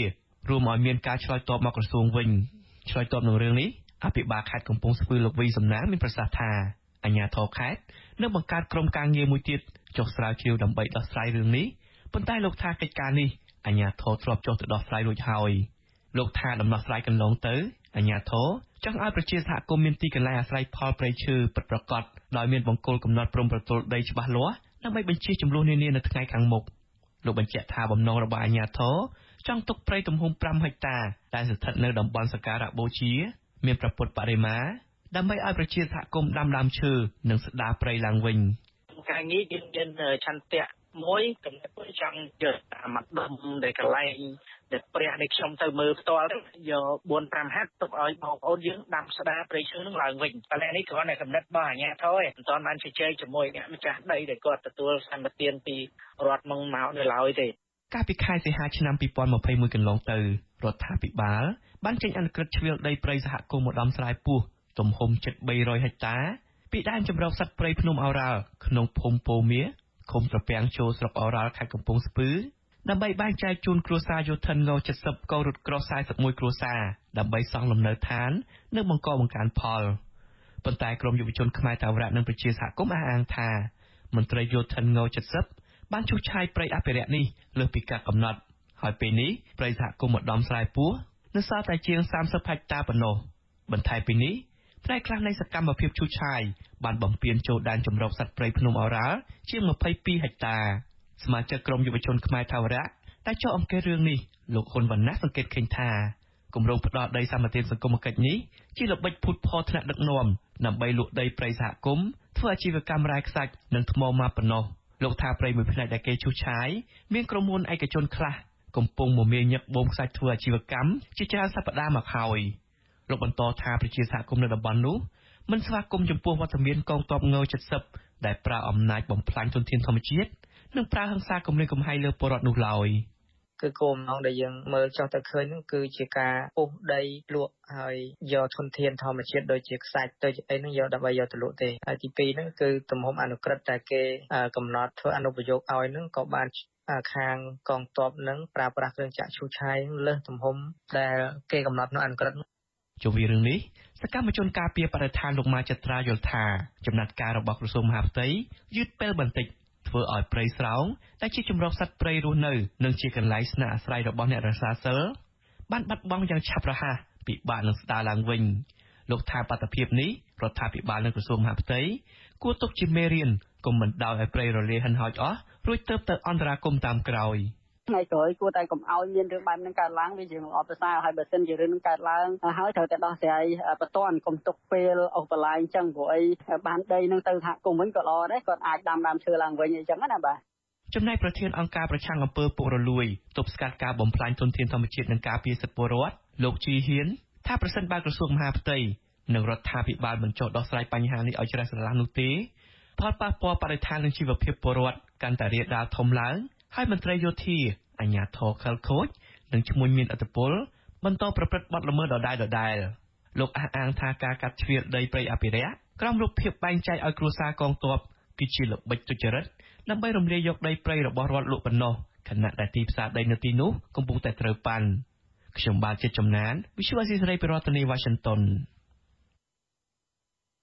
រួមឲ្យមានការឆ្លើយតបមកក្រសួងវិញឆ្លើយតបនឹងរឿងនេះអភិបាលខេត្តកំពង់ស្ពឺលោកវីសំណាងមានប្រសាសន៍ថា អាជ្ញាធរខេត្តនឹងបង្កើតក្រុមការងារមួយទៀតចុះស្រាវជ្រាវដើម្បីដោះស្រាយរឿងនេះប៉ុន្តែលោកថាកិច្ចការនេះអាជ្ញាធរធ្លាប់ចុះទៅដោះស្រាយរួចហើយលោកថាដំណោះស្រាយកន្លងទៅអាជ្ញាធរចង់ឲ្យប្រជាសហគមន៍មានទីកន្លែងអាស្រ័យផលព្រៃឈើពិតប្រាកដដោយមានបង្គោលកំណត់ព្រំប្រទល់ដីច្បាស់លាស់ដើម្បីបញ្ជៀសចំនួននានានៅថ្ងៃខាងមុខលោកបញ្ជាក់ថាបំណងរបស់អាជ្ញាធរចង់ទុកព្រៃទំហំ5ហិកតាដែលស្ថិតនៅតំបន់សក្ការៈបូជា មានប្រពុតបរិមា ដើម្បីឲ្យប្រជាសហគមន៍ដាំដើមឈើនិងស្ដារព្រៃឡើងវិញការងារយើងមានឆន្ទៈមួយកំណត់ចង់យកតាមម្ដុំដែលកន្លែងដែលព្រះនេះខ្ញុំទៅមើលផ្ទាល់យក4 5ហាត់ទុកឲ្យបងប្អូនយើងដាំស្ដារព្រៃឈើនឹងឡើងវិញកន្លែងនេះគ្រាន់តែកំណត់របស់អាជ្ញាធរឯងមិនទាន់បានជជែកជាមួយអ្នកម្ចាស់ដីដែលគាត់ទទួលសម្បទានពីរដ្ឋមកមកនៅឡើយទេកាលពីខែសីហាឆ្នាំ2021កន្លងទៅរដ្ឋាភិបាលបានចេញអនុក្រឹត្យជ្រៀលដីព្រៃសហគមន៍ម្ដំស្រែពោះ ទំហំជិត300ហិកតា ពីដែនជម្រកសត្វព្រៃភ្នំអូរ៉ាល់ក្នុងភូមិពោមៀឃុំត្រពាំងចូលស្រុកអូរ៉ាល់ខេត្តកំពង់ស្ពឺដើម្បីបែងចែកជូនគ្រួសារយោធិនង70កោរត់ក្រោះ41គ្រួសារដើម្បីសង់លំនៅឋាន និងបង្កបង្កើនផលប៉ុន្តែក្រមយុវជនខ្មែរតាវរៈនិងប្រជាសហគមន៍អះអាងថា មន្ត្រីយោធិនង70បានជួសឆាយព្រៃអភិរក្សនេះលើសពីការកំណត់ ហើយពេលនេះព្រៃសហគមន៍ម្ដំស្រែពោះនៅសល់តែជាង30ហិកតាប៉ុណ្ណោះបន្ថែមពីនេះ ផ្នែកខ្លះនៃសកម្មភាពឈូសឆាយបានបំពេញចូលដែនជម្រកសត្វព្រៃភ្នំអូរ៉ាល់ជាង22ហិកតា សមាជិកក្រុមយុវជនខ្មែរថាវរៈតែចុះអង្កេតរឿងនេះលោកហ៊ុនវណ្ណៈសង្កេតឃើញថាគម្រោងផ្ដោតដីសម្បត្តិសង្គមគិច្ចនេះជាល្បិចភូតផលថ្នាក់ដឹកនាំដើម្បីលក់ដីព្រៃសហគមន៍ធ្វើអាជីវកម្មរ៉ែខ្សាច់និងថ្មម៉ាបប៉ុណ្ណោះលោកថាព្រៃមួយផ្នែកដែលគេឈូសឆាយមានក្រុមហ៊ុនឯកជនខ្លះកំពុងមមាញឹកបូមខ្សាច់ធ្វើអាជីវកម្មជាច្រើនសប្តាហ៍មកហើយ លោកបន្តថាប្រជាសហគមន៍នៅតំបន់នោះមិនស្វាគមន៍ចំពោះវត្តមានកងទ័ពង70ដែលប្រើអំណាចបំផ្លាញធនធានធម្មជាតិនិងប្រើហិង្សាគំរាមកំហែងលើពលរដ្ឋនោះឡើយគឺគោលបំណងដែលយើងមើលចោះទៅឃើញហ្នឹងគឺជាការពុះដីលក់ហើយយកធនធានធម្មជាតិដូចជាខ្សាច់ទៅអីហ្នឹងយកដើម្បីយកទៅលក់ទេហើយទី2ហ្នឹងគឺទំហំអនុក្រឹត្យតែគេកំណត់ធ្វើអនុប្រយោគឲ្យហ្នឹងក៏បានខាងកងទ័ពនឹងប្រើប្រាស់គ្រឿងចាក់ឈូសឆាយលើសទំហំដែលគេកំណត់នៅអនុក្រឹត្យ ជុំវិញរឿងនេះសកម្មជនការពារបរិស្ថានលោកម៉ាចត្រាយល់ថាចំណាត់ការរបស់ក្រសួងមហាផ្ទៃយឺតពេលបន្តិចធ្វើឲ្យព្រៃស្រោងដែលជាជំរកសត្វព្រៃរស់នៅនិងជាកន្លែងស្នាក់អាស្រ័យរបស់អ្នករក្សាសិលបានបាត់បង់យ៉ាងឆាប់រហ័សពិបាកនឹងស្ដារឡើងវិញលោកថាបាតុភិបនេះរដ្ឋាភិបាលនិងក្រសួងមហាផ្ទៃគួរទុកជាមេរៀនកុំបណ្ដោយឲ្យព្រៃរលាយហិនហោចអស់រួចទៅទៅអន្តរាគមតាមក្រោយ។ ថ្ងៃក្រោយគួរតែកុំឲ្យមានរឿងបែបហ្នឹងកើតឡើងវាជាល្អប្រសើរហើយបើសិនជារឿងហ្នឹងកើតឡើងហើយត្រូវតែដោះស្រាយបន្ទាន់កុំទុកពេលអូសបន្លាយអញ្ចឹងព្រោះអីបានដីហ្នឹងទៅថាគុំវិញក៏ល្អដែរគាត់អាចដាំដើមឈើឡើងវិញអីចឹងណាបាទចំណែកប្រធានអង្គការប្រឆាំងអំពើពុករលួយទប់ស្កាត់ការបំផ្លាញធនធានធម្មជាតិនិងការពារសិទ្ធិពលរដ្ឋលោកជីហ៊ានថាប្រសិនបើក្រសួងមហាផ្ទៃនិងរដ្ឋាភិបាលមិនចុះដោះស្រាយបញ្ហានេះឲ្យជ្រះស្រឡះនោះទេផលប៉ះពាល់បរិស្ថាននិងជីវភាពពលរដ្ឋកាន់តែរាលដាលធំឡើង ហើយមន្ត្រីយោធាអាជ្ញាធរខលខូចនិងឈ្មោះមានឥទ្ធិពលបន្តប្រព្រឹត្តបទល្មើសដដែលដដែលលោកអះអាងថាការកាត់ជ្រៀតដីព្រៃអភិរក្សក្រោមរូបភាពបែងចែកឲ្យគ្រួសារកងទ័ពគឺជាល្បិចទុច្ចរិតដើម្បីរំលាយយកដីព្រៃរបស់រដ្ឋលោកប៉ុណ្ណោះខណៈដែលទីផ្សារដីនៅទីនោះកំពុងតែត្រូវប៉ាន់ខ្ញុំបាទជាចំណាន Visual Assisray ពីរដ្ឋធានី Washington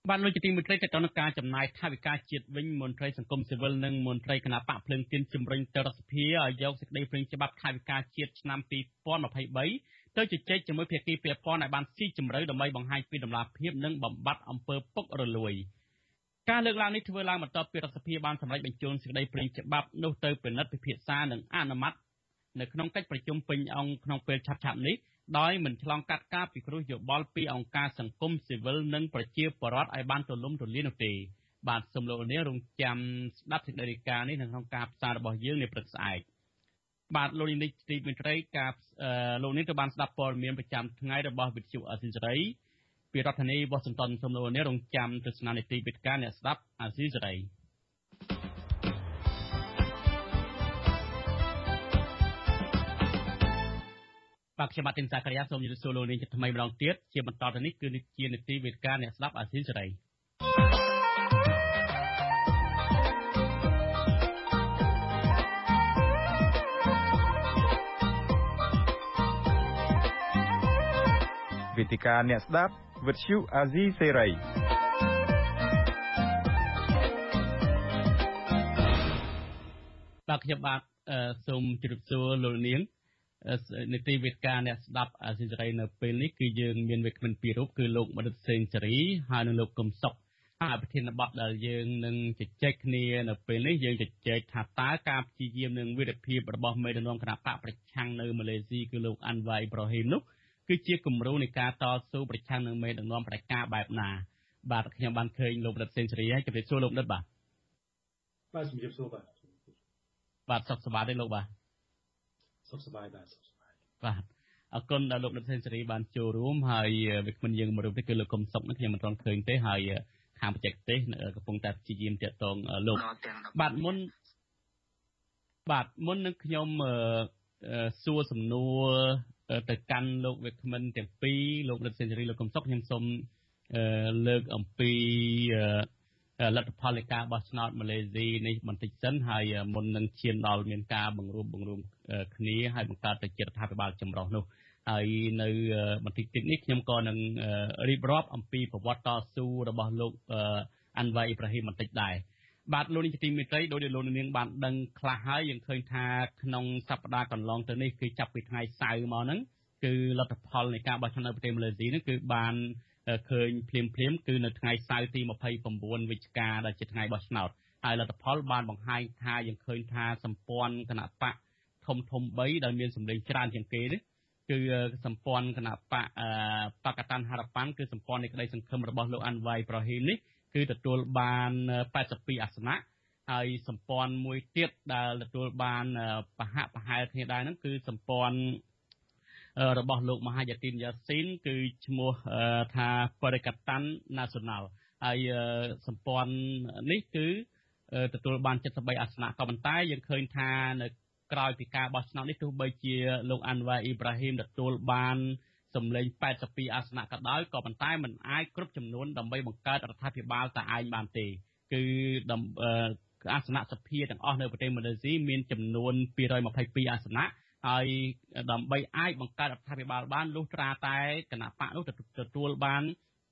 បានលោកជាទីមេត្រីទៅដល់ការចំណាយថវិកាជាតិវិញមន្ត្រីសង្គមស៊ីវិលនិងមន្ត្រីគណៈបកភ្លើងទៀនជំរុញទៅរដ្ឋសភាឲ្យយកសេចក្តីព្រាងច្បាប់ថវិកាជាតិឆ្នាំ2023ទៅជជែកជាមួយភាគីពាក់ព័ន្ធឲ្យបានស៊ីជម្រៅដើម្បីបង្ហាញពីដំណាភាពនិងបំបត្តិអំពើពុករលួយការលើកឡើងនេះធ្វើឡើងបន្ទាប់ពីរដ្ឋសភាបានសម្រេចបញ្ជូនសេចក្តីព្រាងច្បាប់នោះទៅពិនិត្យពិភាក្សានិងអនុម័តនៅក្នុងកិច្ចប្រជុំពេញអង្គក្នុងពេលឆាប់ៗនេះ ដោយមិនឆ្លងកាត់ការពិគ្រោះយោបល់ពីអង្គការសង្គមស៊ីវិលនិងប្រជាពលរដ្ឋឲ្យបានទូលំទូលាយនោះទេបាទសូមលោកលានរងចាំស្ដាប់សេចក្តីរាយការណ៍នេះនៅក្នុងការផ្សាយរបស់យើងនាព្រឹកស្អែកបាទលោកនេះទីមន្ត្រីការលោកនេះក៏បានស្ដាប់ព័ត៌មានប្រចាំថ្ងៃរបស់វិទ្យុអស៊ីសេរីពីរដ្ឋធានីវ៉ាស៊ីនតោនសូមលោកនេះរងចាំទស្សនានីតិវិទ្យាអ្នកស្ដាប់អស៊ីសេរី បាទខ្ញុំបាទទីនសាករិយាសូមជម្រាបសួរលោកនាងជាថ្មីម្ដងទៀតជាបន្តទៅនេះគឺនេះជានីតិវេទិកាអ្នកស្ដាប់អាស៊ីសេរីវេទិកាអ្នកស្ដាប់វិទ្យុអាស៊ីសេរីបាទខ្ញុំបាទសូមជម្រាបសួរលោកនាង នីតិវិទ្យាអ្នកស្ដាប់អាស៊ីសេរីនៅពេលនេះគឺយើងមានវិក្កាមពីររូបគឺលោកមនិតសេងសេរីហើយនិងលោកកឹមសុខហើយប្រធានបទដែលយើងនឹងជជែកគ្នានៅពេលនេះយើងជជែកថាតើការព្យាយាមនឹងវិរភាពរបស់មេដឹកនាំគណៈបកប្រឆាំងនៅម៉ាឡេស៊ីគឺលោកអាន់វ៉ៃប្រហ៊ីមនោះគឺជាគំរូនៃការតស៊ូប្រឆាំងនឹងមេដឹកនាំប្រការបែបណាបាទខ្ញុំបានឃើញលោកមនិតសេងសេរីហើយជម្រាបសួរលោកមនិតបាទបាទជម្រាបសួរបាទបាទសុខសប្បាយទេលោកបាទ សុខសប្បាយបាទសុខសប្បាយបាទអរគុណដែលលោកដិតសេនស៊ូរីបានចូលរួមហើយវិក្កាមយើងមួយរូបនេះគឺលោកកុំសុកនេះខ្ញុំមិនទាន់ឃើញទេហើយខាងបច្ចេកទេសកំពុងតែព្យាយាមតាក់ទងលោកបាទមុនបាទមុននឹងខ្ញុំសួរសំណួរទៅកាន់លោកវិក្កាមទាំងពីរលោកដិតសេនស៊ូរីលោកកុំសុកខ្ញុំសូមលើកអំពី លទ្ធផលនៃការបោះឆ្នោតម៉ាឡេស៊ីនេះបន្តិចសិនហើយមុននឹងឈានដល់មានការបង្រួបបង្រួមគ្នាហើយបង្កើតទៅជារដ្ឋាភិបាលចម្រុះនោះហើយនៅបន្តិចទៀតនេះខ្ញុំក៏នឹងរៀបរាប់អំពីប្រវត្តិតស៊ូរបស់លោកអាន់វ៉ៃអ៊ីប្រាហ៊ីមបន្តិចដែរបាទលោកនាងជាទីមេត្រីដោយលោកនាងបានដឹងខ្លះហើយយើងឃើញថាក្នុងសប្តាហ៍កន្លងទៅនេះគឺចាប់ពីថ្ងៃសៅរ៍មកហ្នឹងគឺលទ្ធផលនៃការបោះឆ្នោតនៅប្រទេសម៉ាឡេស៊ីហ្នឹងគឺបាន ឃើញភ្លាមភ្លាមគឺនៅថ្ងៃសៅរ៍ទី29វិច្ឆិកាដែលជាថ្ងៃបោះឆ្នោតហើយលទ្ធផលបានបង្ហាញថាយើងឃើញថាសម្ព័ន្ធគណៈបកធំធំ3ដែលមានសម្លេងច្រើនជាងគេនេះគឺសម្ព័ន្ធគណៈបកបកតាន់ហារប៉ាន់គឺសម្ព័ន្ធនៃក្តីសង្ឃឹមរបស់លោកអាន់វ៉ៃប្រហ៊ីមនេះគឺទទួលបាន82អាសនៈហើយសម្ព័ន្ធមួយទៀតដែលទទួលបាន ប្រហាក់ប្រហែលគ្នាដែរហ្នឹងគឺសម្ព័ន្ធ របស់លោកមហាយទីនយ៉ាស៊ីនគឺឈ្មោះថាបរិកតាន់ National ហើយសម្ព័ន្ធនេះគឺទទួលបាន73អាសនៈក៏ប៉ុន្តែយើងឃើញថានៅក្រោយពីការបោះឆ្នោតនេះទោះបីជាលោកអាន់វ៉ាអ៊ីប្រាហ៊ីមទទួលបានសម្លេង82អាសនៈក៏ដោយក៏ប៉ុន្តែมันអាចគ្រប់ចំនួនដើម្បីបង្កើតរដ្ឋាភិបាលតែឯងបានទេ គឺអាសនៈសភាទាំងអស់នៅប្រទេសម៉ាឡេស៊ីមានចំនួន222អាសនៈ ហើយដើម្បីអាចបង្កើតរដ្ឋាភិបាលបានលុះត្រាតែគណៈបកនោះទទួលបាន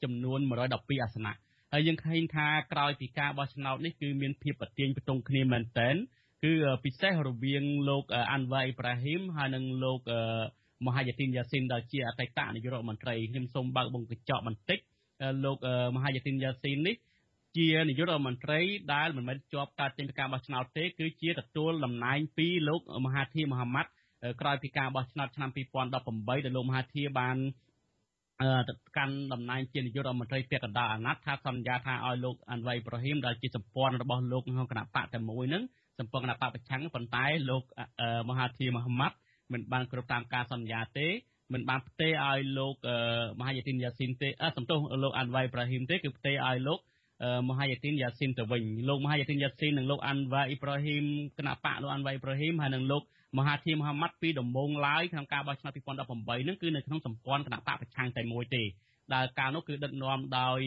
ចំនួន112អាសនៈហើយយើងឃើញថាក្រោយពីការបោះឆ្នោតនេះគឺមានភាពប្រទៀងផ្ទង់គ្នាមែនទែនគឺពិសេសរវាងលោកអាន់វ៉ៃអ៊ីប្រាហ៊ីមហើយនិងលោកមហាយាទីនយ៉ាស៊ីនដែលជាអតីតនាយករដ្ឋមន្ត្រីខ្ញុំសូមបើកបង្កញ្ចក់បន្តិចលោកមហាយាទីនយ៉ាស៊ីននេះជានាយករដ្ឋមន្ត្រីដែលមិនមែនជាប់ការចេញពីការបោះឆ្នោតទេគឺជាទទួលតំណែងពីលោកមហាធីមហាម៉ាត់ ក្រោយពីការបោះឆ្នោតឆ្នាំ2018ដែលលោកមហាធាបានកាន់តំណែងជានាយករដ្ឋមន្ត្រីពាក់កណ្ដាលអាណត្តិថាសន្យាថាឲ្យលោកអាន់វ៉ៃប្រហ៊ីមដែលជាសម្ព័ន្ធរបស់លោកក្នុងគណៈបកតែមួយហ្នឹងសម្ព័ន្ធគណៈបកប្រឆាំងប៉ុន្តែលោកមហាធាមហាម៉ាត់មិនបានគ្រប់តាមការសន្យាទេមិនបានផ្ទេរឲ្យលោកមហាយទីនយ៉ាស៊ីនទេអសំទោសលោកអាន់វ៉ៃប្រហ៊ីមទេគឺផ្ទេរឲ្យលោកមហាយទីនយ៉ាស៊ីនទៅវិញលោកមហាយទីនយ៉ាស៊ីននិងលោកអាន់វ៉ាអ៊ីប្រាហ៊ីមគណៈបកលោកអាន់វ៉ាអ៊ីប្រាហ៊ីមហើយនិងលោក មហាធីមហាម៉ាត់ពីដំបូងឡើយក្នុងការបោះឆ្នោត2018ហ្នឹងគឺនៅក្នុងសម្ព័ន្ធគណៈបកប្រឆាំងតែមួយទេដែលកាលនោះគឺដឹកនាំដោយ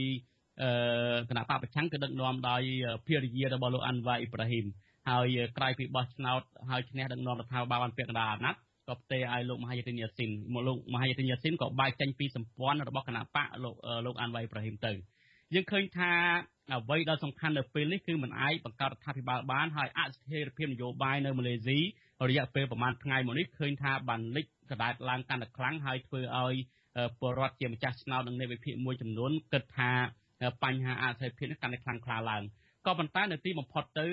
អឺគណៈបកប្រឆាំងគឺដឹកនាំដោយភរិយារបស់លោកអាន់វ៉ាអ៊ីប្រាហ៊ីមហើយក្រោយពីបោះឆ្នោតហើយឈ្នះដឹកនាំរដ្ឋាភិបាលបានពាក់កណ្ដាលអាណត្តិក៏ផ្ទេរឲ្យលោកមហាយទីនយ៉ាស៊ីនមកលោកមហាយទីនយ៉ាស៊ីនក៏បែកចេញពីសម្ព័ន្ធរបស់គណៈបកលោកលោកអាន់វ៉ៃប្រហ៊ីមទៅយើងឃើញថាអ្វីដែលសំខាន់នៅពេលនេះគឺមិនអាចបង្កើតរដ្ឋាភិបាលបានហើយអស្ថិរភាពនយោបាយនៅម៉ាឡេស៊ី រយៈពេលប្រហែលថ្ងៃមកនេះឃើញថាបានលិចកដាតឡើងកាន់តែខ្លាំងហើយធ្វើឲ្យពលរដ្ឋជាម្ចាស់ឆ្នោតនិងអ្នកវិភាគមួយចំនួនគិតថាបញ្ហាអស្ថិរភាពនេះកាន់តែខ្លាំងក្លាឡើងក៏ប៉ុន្តែនៅទីបំផុតទៅ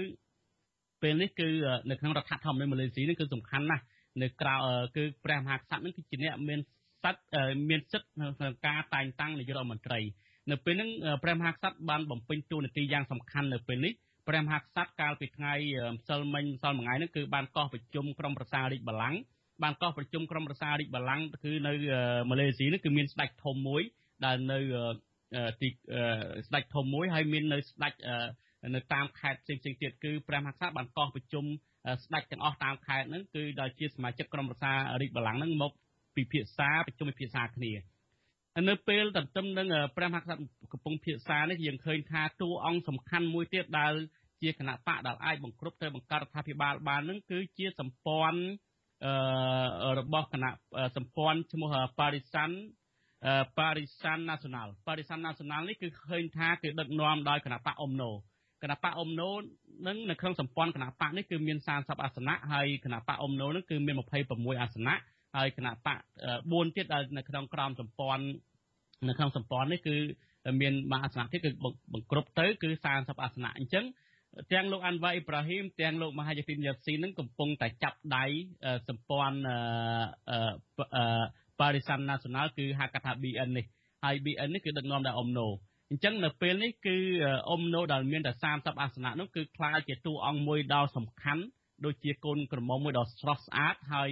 ពេលនេះគឺនៅក្នុងរដ្ឋធម្មនុញ្ញម៉ាឡេស៊ីនេះគឺសំខាន់ណាស់នៅក្រៅគឺព្រះមហាក្សត្រនឹងគឺជាអ្នកមានសិទ្ធិមានសិទ្ធិក្នុងការតែងតាំងនាយករដ្ឋមន្ត្រីនៅពេលហ្នឹងព្រះមហាក្សត្របានបំពេញតួនាទីយ៉ាងសំខាន់នៅពេលនេះ ព្រះមហាក្សត្រកាលពីថ្ងៃម្សិលមិញម្សិលមួយថ្ងៃហ្នឹងគឺបានកោះប្រជុំក្រុមប្រសារាជបល្ល័ង្កបានកោះប្រជុំក្រុមប្រសារាជបល្ល័ង្កគឺនៅម៉ាឡេស៊ីនេះគឺមានស្ដេចធំមួយដែលនៅទីស្ដេចធំមួយហើយមាននៅស្ដេចនៅតាមខេត្តផ្សេងៗទៀតគឺព្រះមហាក្សត្របានកោះប្រជុំស្ដេចទាំងអស់តាមខេត្តហ្នឹងគឺដែលជាសមាជិកក្រុមប្រឹក្សារាជបល្ល័ង្កហ្នឹងមកពិភាក្សាប្រជុំពិភាក្សាគ្នានៅពេលទន្ទឹមនឹងព្រះមហាក្សត្រកំពុងពិភាក្សានេះយើងឃើញថាតួអង្គសំខាន់មួយទៀតដែល ជាគណៈបកដែលអាចបង្គ្រប់ទៅបង្កើតរដ្ឋាភិបាលបាននឹងគឺជាសម្ព័ន្ធអឺរបស់គណៈសម្ព័ន្ធឈ្មោះ Parisan Parisan National Parisan National នេះគឺឃើញថាគឺដឹកនាំដោយគណៈបកអ៊ុំណូគណៈបកអ៊ុំណូនឹងនៅក្នុងសម្ព័ន្ធគណៈបកនេះគឺមាន30អាសនៈហើយគណៈបកអ៊ុំណូនឹងគឺមាន26អាសនៈហើយគណៈបក4ទៀតដែលនៅក្នុងក្រមសម្ព័ន្ធនៅក្នុងសម្ព័ន្ធនេះគឺមានមួយអាសនៈទៀតគឺបង្គ្រប់ទៅគឺ30អាសនៈអញ្ចឹង ទាំងលោកអាន់វ៉ាអ៊ីប្រាហ៊ីមទាំងលោកមហាយទីនយ៉ាស៊ីននឹងកំពុងតែចាប់ដៃសម្ព័ន្ធប៉ារីសានណាសូណាល់គឺហៅកាត់ថា BN នេះហើយ BN នេះគឺដឹកនាំដោយអ៊ំណូអញ្ចឹងនៅពេលនេះគឺអ៊ំណូដែលមានតែ30អាសនៈនោះគឺខ្លាចជាតួអង្គមួយដ៏សំខាន់ដូចជាកូនក្រមុំមួយដ៏ស្រស់ស្អាតហើយ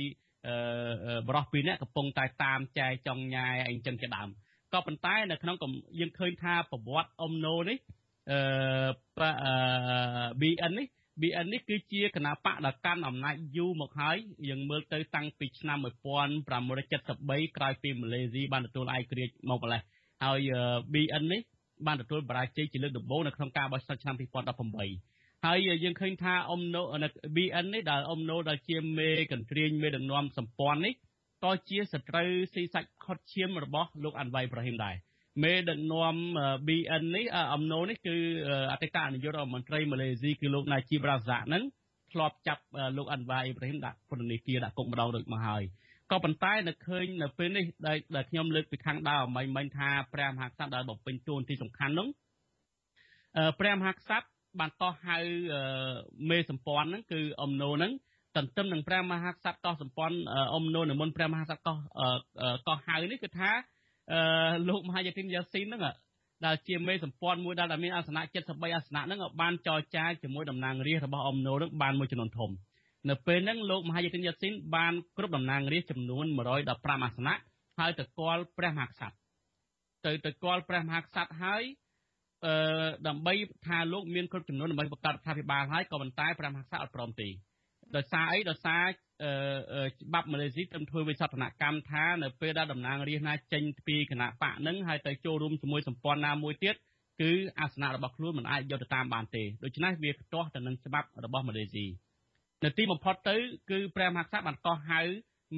បរោះពីរនាក់កំពុងតែតាមចែចង់ញ៉ែអីចឹងជាដើមក៏ប៉ុន្តែនៅក្នុងយើងឃើញថាប្រវត្តិអ៊ំណូនេះ អឺ BN នេះ BN នេះគឺជាគណៈបកដែលកាន់អំណាចយូរមកហើយយើងមើលទៅតាំងពីឆ្នាំ1573ក្រោយពីម៉ាឡេស៊ីបានទទួលឯករាជ្យមកម្លេះហើយ BN នេះបានទទួលបរាជ័យជាលើកដំបូងនៅក្នុងការបោះឆ្នោតឆ្នាំ2018ហើយយើងឃើញថាអ៊ំណូ BN នេះដែលអ៊ំណូដែលជាមេកន្ទ្រាញមេដឹកនាំសម្ព័ន្ធនេះក៏ជាសត្រូវស៊ីសាច់ខុតឈាមរបស់លោកអាន់វ៉ៃប្រហ៊ីមដែរ មេដឹកនាំ BN នេះអំណូនេះគឺអតីតនាយករដ្ឋមន្ត្រីម៉ាឡេស៊ីគឺលោកណាជីបរ៉ាហ្សាក់ហ្នឹងធ្លាប់ចាប់លោកអាន់វ៉ាអ៊ីប្រាហ៊ីមដាក់ពន្ធនាគារដាក់គុកម្ដងដូចមកហើយក៏ប៉ុន្តែនៅឃើញនៅពេលនេះដែលខ្ញុំលើកពីខាងដើមមិញមិញថាព្រះមហាក្សត្រដែលបំពេញតួនាទីសំខាន់នោះព្រះមហាក្សត្របានកោះហៅមេសម្ព័ន្ធហ្នឹងគឺអំណូហ្នឹងទន្ទឹមនឹងព្រះមហាក្សត្រកោះសម្ព័ន្ធអ៊ំនូនមុនព្រះមហាក្សត្រកោះកោះហៅនេះគឺថា លោកមហាយទីនយ៉ាស៊ីនហ្នឹងដែលជាមេសម្ព័ន្ធមួយដែលមានអាសនៈ73អាសនៈហ្នឹងបានចរចាជាមួយតំណាងរាស្ត្ររបស់អ៊ំនូហ្នឹងបានមួយចំនួនធំនៅពេលហ្នឹងលោកមហាយទីនយ៉ាស៊ីនបានគ្រប់តំណាងរាស្ត្រចំនួន115អាសនៈហើយទៅគាល់ព្រះមហាក្សត្រទៅទៅគាល់ព្រះមហាក្សត្រហើយអឺដើម្បីថាលោកមានគ្រប់ចំនួនដើម្បីបង្កើតរដ្ឋាភិបាលហើយក៏ប៉ុន្តែព្រះមហាក្សត្រអត់ព្រមទេដោយសារអីដោយសារ ច្បាប់ម៉ាឡេស៊ីត្រឹមធ្វើវិសោធនកម្មថានៅពេលដែលតំណាងរាស្ត្រណាចេញពីគណៈបកនឹងហើយទៅចូលរួមជាមួយសម្ព័ន្ធណាមួយទៀតគឺអាសនៈរបស់ខ្លួនមិនអាចយកទៅតាមបានទេដូច្នេះវាខ្ទាស់ទៅនឹងច្បាប់របស់ម៉ាឡេស៊ីនៅទីបំផុតទៅគឺព្រះមហាក្សត្របានកោះហៅ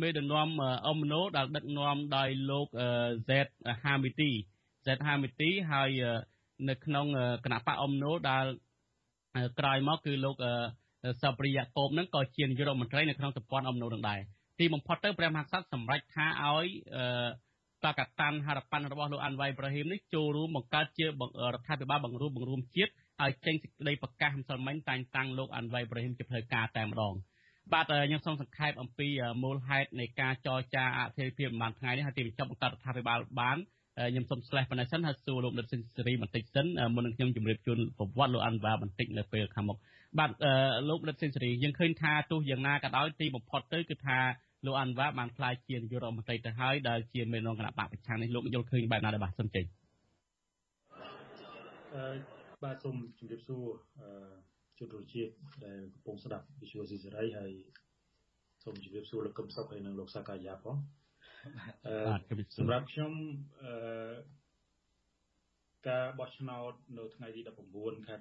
មេដឹកនាំអ៊ំណូដែលដឹកនាំដោយលោក Z Hamiti Z Hamiti ហើយនៅក្នុងគណៈបកអ៊ំណូដែលក្រោយមកគឺលោក សព្រិយកោបនឹងក៏ជានាយករដ្ឋមន្ត្រីនៅក្នុងសម្ព័ន្ធអំណូនឹងដែរទីបំផុតទៅព្រះមហាក្សត្រសម្រេចថាឲ្យបកតានហរប៉ាន់របស់លោកអាន់វ៉ៃប្រហ៊ីមនេះចូលរួមបង្កើតជារដ្ឋាភិបាលបង្រួបបង្រួមជាតិឲ្យចេញសេចក្តីប្រកាសម្សិលមិញតែងតាំងលោកអាន់វ៉ៃប្រហ៊ីមជាផ្លូវការតែម្ដងបាទខ្ញុំសូមសង្ខេបអំពីមូលហេតុនៃការចរចាអធិភាពប្រហែលថ្ងៃនេះហើយទីបញ្ចប់បង្កើតរដ្ឋាភិបាលបាន ខ្ញុំសូមស្លេះប៉ុណ្ណេះសិនហើយសួរលោកដិតសេរីបន្តិចសិនមុននឹងខ្ញុំជម្រាបជូនប្រវត្តិលោកអាន់វ៉ាបន្តិចនៅពេលខាងមុខបាទលោកដិតសេរីយើងឃើញថាទោះយ៉ាងណាក៏ដោយទីបំផុតទៅគឺថាលោកអាន់វ៉ាបានខ្លាយជានាយករដ្ឋមន្ត្រីទៅហើយដែលជាមេនាំគណៈបកប្រឆាំងនេះលោកយល់ឃើញបែបណាដែរបាទសូមចេញអឺបាទសូមជម្រាបសួរអឺជនរួមជាតិដែលកំពុងស្ដាប់វិទ្យុស៊ីសេរីហើយសូមជម្រាបសួរលោកកឹមសុខហើយនិងលោកសាកាយាផងបាទ សម្រាប់ខ្ញុំអឺការបោះឆ្នោតនៅថ្ងៃទី19ខែ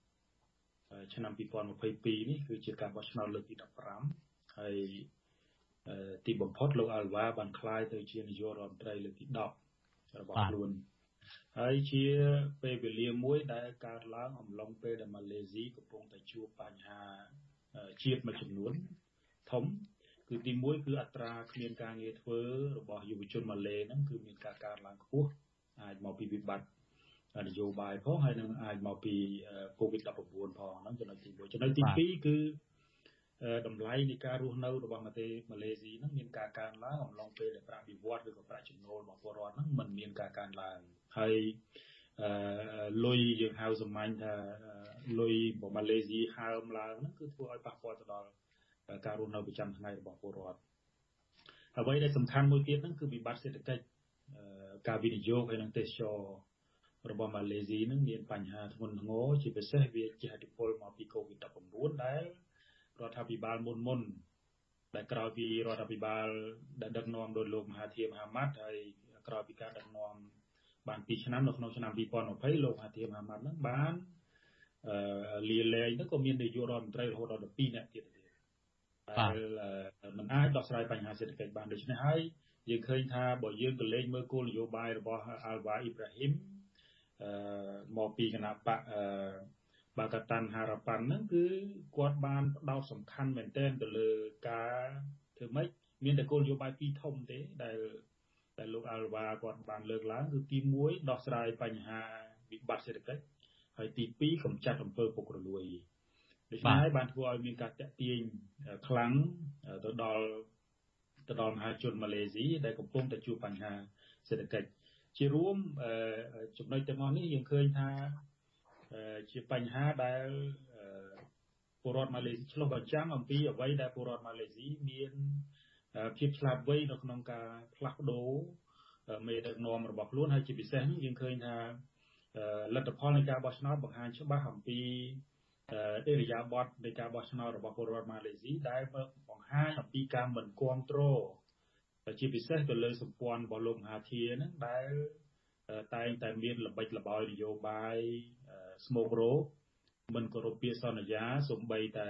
11ឆ្នាំ2022នេះគឺជាការបោះឆ្នោតលើកទី15ហើយទីបំផុតលោកអាល់វ៉ាបានក្លាយទៅជានាយករដ្ឋមន្ត្រីលើកទី10របស់ខ្លួនហើយជាពេលវេលាមួយដែលកើតឡើងអំឡុងពេលដែលម៉ាឡេស៊ីកំពុងតែជួបបញ្ហាជាតិមួយចំនួនធំ គឺទី1គឺអត្រាគ្មានការងារធ្វើរបស់យុវជនម៉ាឡេហ្នឹងគឺមានការកើនឡើងខ្ពស់អាចមកពីវិបត្តិនយោបាយផងហើយនឹងអាចមកពី COVID-19 ផងហ្នឹងចំណុចទី1ចំណុចទី2គឺតម្លៃនៃការរស់នៅរបស់ប្រទេសម៉ាឡេស៊ីហ្នឹងមានការកើនឡើងអំឡុងពេលដែលប្រាក់បៀវត្សឬក៏ប្រាក់ចំណូលរបស់ពលរដ្ឋហ្នឹងมันមានការកើនឡើងហើយអឺលុយយើងហៅសម្ាញ់ថាលុយរបស់ម៉ាឡេស៊ីហើមឡើងហ្នឹងគឺធ្វើឲ្យប៉ះពាល់ទៅដល់ ការរស់នៅប្រចាំថ្ងៃរបស់ពលរដ្ឋអ្វីដែលសំខាន់មួយទៀតហ្នឹងគឺវិបត្តិសេដ្ឋកិច្ចការវិនិយោគហើយនិងទេសចររបស់ម៉ាឡេស៊ីនឹងមានបញ្ហាធ្ងន់ធ្ងរជាពិសេសវាជាឥទ្ធិពលមកពី COVID-19 ដែលរដ្ឋាភិបាលមុនមុនដែលក្រោយពីរដ្ឋាភិបាលដែលដឹកនាំដោយលោកមហាធិរមហាម៉ាត់ហើយក្រោយពីការដឹកនាំបាន2ឆ្នាំនៅក្នុងឆ្នាំ2020លោកមហាធិរមហាម៉ាត់ហ្នឹងបានអឺលាលែងទៅក៏មាននាយករដ្ឋមន្ត្រីរហូតដល់12នាក់ទៀត ដែលมันអាចដោះស្រាយបញ្ហាសេដ្ឋកិច្ចបានដូច្នេះហើយយើងឃើញថាបើយើងក៏លេងមើលគោលនយោបាយរបស់អាល់វ៉ាអ៊ីប្រាហ៊ីមអឺមកពីគណៈបកអឺបាកាតាន់ហារ៉ាប៉ាន់ហ្នឹងគឺគាត់បានផ្ដោតសំខាន់មែនទែនទៅលើការធ្វើម៉េចមានតែគោលនយោបាយពីរធំទេដែលដែលលោកអាល់វ៉ាគាត់បានលើកឡើងគឺទី1ដោះស្រាយបញ្ហាវិបត្តិសេដ្ឋកិច្ចហើយទី2កម្ចាត់អំពើពុករលួយ ដូច្នេះហើយបានធ្វើឲ្យមានការតាក់ទាញខ្លាំងទៅដល់ទៅដល់មហាជនម៉ាឡេស៊ីដែលកំពុងតែជួបបញ្ហាសេដ្ឋកិច្ចជារួមចំណុចទាំងអស់នេះយើងឃើញថាជាបញ្ហាដែលពលរដ្ឋម៉ាឡេស៊ីឆ្លុះបញ្ចាំងអំពីអ្វីដែលពលរដ្ឋម៉ាឡេស៊ីមានភាពឆ្លាតវៃនៅក្នុងការផ្លាស់ប្ដូរមេដឹកនាំរបស់ខ្លួនហើយជាពិសេសយើងឃើញថាលទ្ធផលនៃការបោះឆ្នោតបង្ហាញច្បាស់អំពី អេរិយាប័តនៃការបោះឆ្នោតរបស់ពលរដ្ឋម៉ាឡេស៊ីដែលបង្ហាញអំពីការមិនគ្រប់គ្រងជាពិសេសទៅលើសម្ព័ន្ធរបស់លោកមហាធាហ្នឹងដែលតែងតែមានល្បិចល្បោយនយោបាយស្មោករោមិនគោរពពាក្យសន្យាសំបីតែ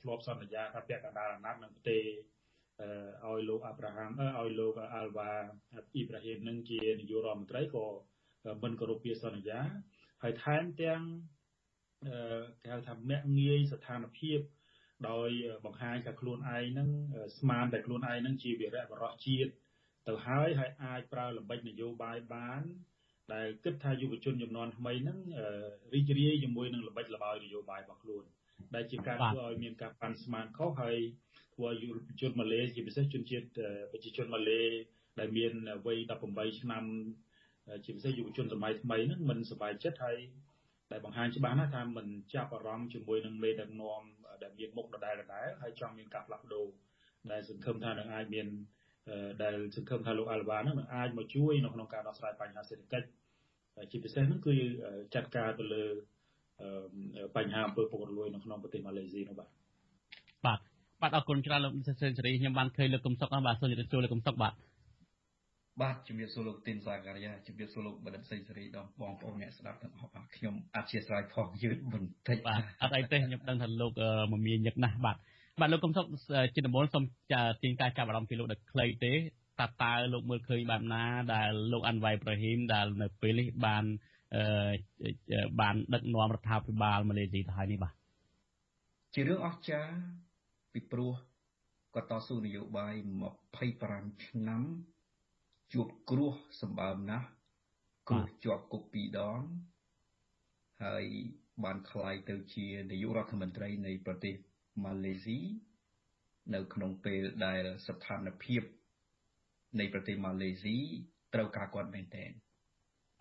ធ្លាប់សន្យាថាពាក់កណ្ដាលអាណត្តិនឹងប្រទេសឲ្យលោកអាប់រ៉ាហាំឲ្យលោកអាល់វ៉ាអ៊ីប្រាហ៊ីមនឹងជានាយករដ្ឋមន្ត្រីក៏មិនគោរពពាក្យសន្យាហើយថែមទាំង គេហៅថាមាក់ងាយស្ថានភាពដោយបង្ហាញថាខ្លួនឯងហ្នឹងស្មានតែខ្លួនឯងហ្នឹងជាវីរៈបរោះជាតិទៅហើយហើយអាចប្រើល្បិចនយោបាយបាន ដែលគិតថាយុវជនចំនួនថ្មីហ្នឹងរីករាយជាមួយនឹងល្បិចល្បាញនយោបាយរបស់ខ្លួន ដែលជាការធ្វើឲ្យមានការប៉ាន់ស្មានខុសហើយធ្វើឲ្យយុវជនម៉ាឡេជាពិសេសជនជាតិប្រជាជនម៉ាឡេដែលមានវ័យ18ឆ្នាំជាពិសេសយុវជនសម័យថ្មីហ្នឹងមិនសប្បាយចិត្តហើយ ដែលបង្ហាញច្បាស់ណាស់ថាមិនចាប់អារម្មណ៍ជាមួយនឹងមេដឹកនាំដែលមានមុខដដែលដដែលហើយចង់មានការផ្លាស់ប្ដូរដែលសង្ឃឹមថានឹងអាចមានដែលសង្ឃឹមថាលោកអាល់វ៉ានឹងអាចមកជួយនៅក្នុងការដោះស្រាយបញ្ហាសេដ្ឋកិច្ចជាពិសេសនោះគឺចាត់ការទៅលើបញ្ហាអំពើពុករលួយនៅក្នុងប្រទេសម៉ាឡេស៊ីនោះបាទបាទបាទអរគុណច្រើនលោកសិស្សសេរីខ្ញុំបានឃើញលោកកំសុកបាទសូមជម្រាបសួរលោកកំសុកបាទ បាទជំរាបសួរលោកទីនសាការីយ៉ាជំរាបសួរលោកបណ្ឌិតសេងសេរីដល់បងប្អូនអ្នកស្ដាប់ទាំងអស់បាទខ្ញុំអធិស្ឋានផងយឺតបន្តិចបាទអត់អីទេខ្ញុំដឹងថាលោកមមាញឹកណាស់បាទបាទលោកកំសុកជាដំបូងសូមទាញការចាប់អារម្មណ៍ពីលោកដល់ខ្លីទេតើតើលោកមើលឃើញបែបណា ដែលលោកអាន់វ៉ៃប្រហ៊ីមដែលនៅពេលនេះបានអឺបានដឹកនាំរដ្ឋាភិបាលម៉ាឡេស៊ីទៅហើយនេះបាទជារឿងអស្ចារ្យពីព្រោះគាត់តស៊ូនយោបាយ25ឆ្នាំ ជួបគ្រោះសម្បើមណាស់គ្រោះជាប់គុកពីរដងហើយបានក្លាយទៅជានាយករដ្ឋមន្ត្រីនៃប្រទេសម៉ាឡេស៊ីនៅក្នុងពេលដែលស្ថានភាពនៃប្រទេសម៉ាឡេស៊ីត្រូវការគាត់មែនទែន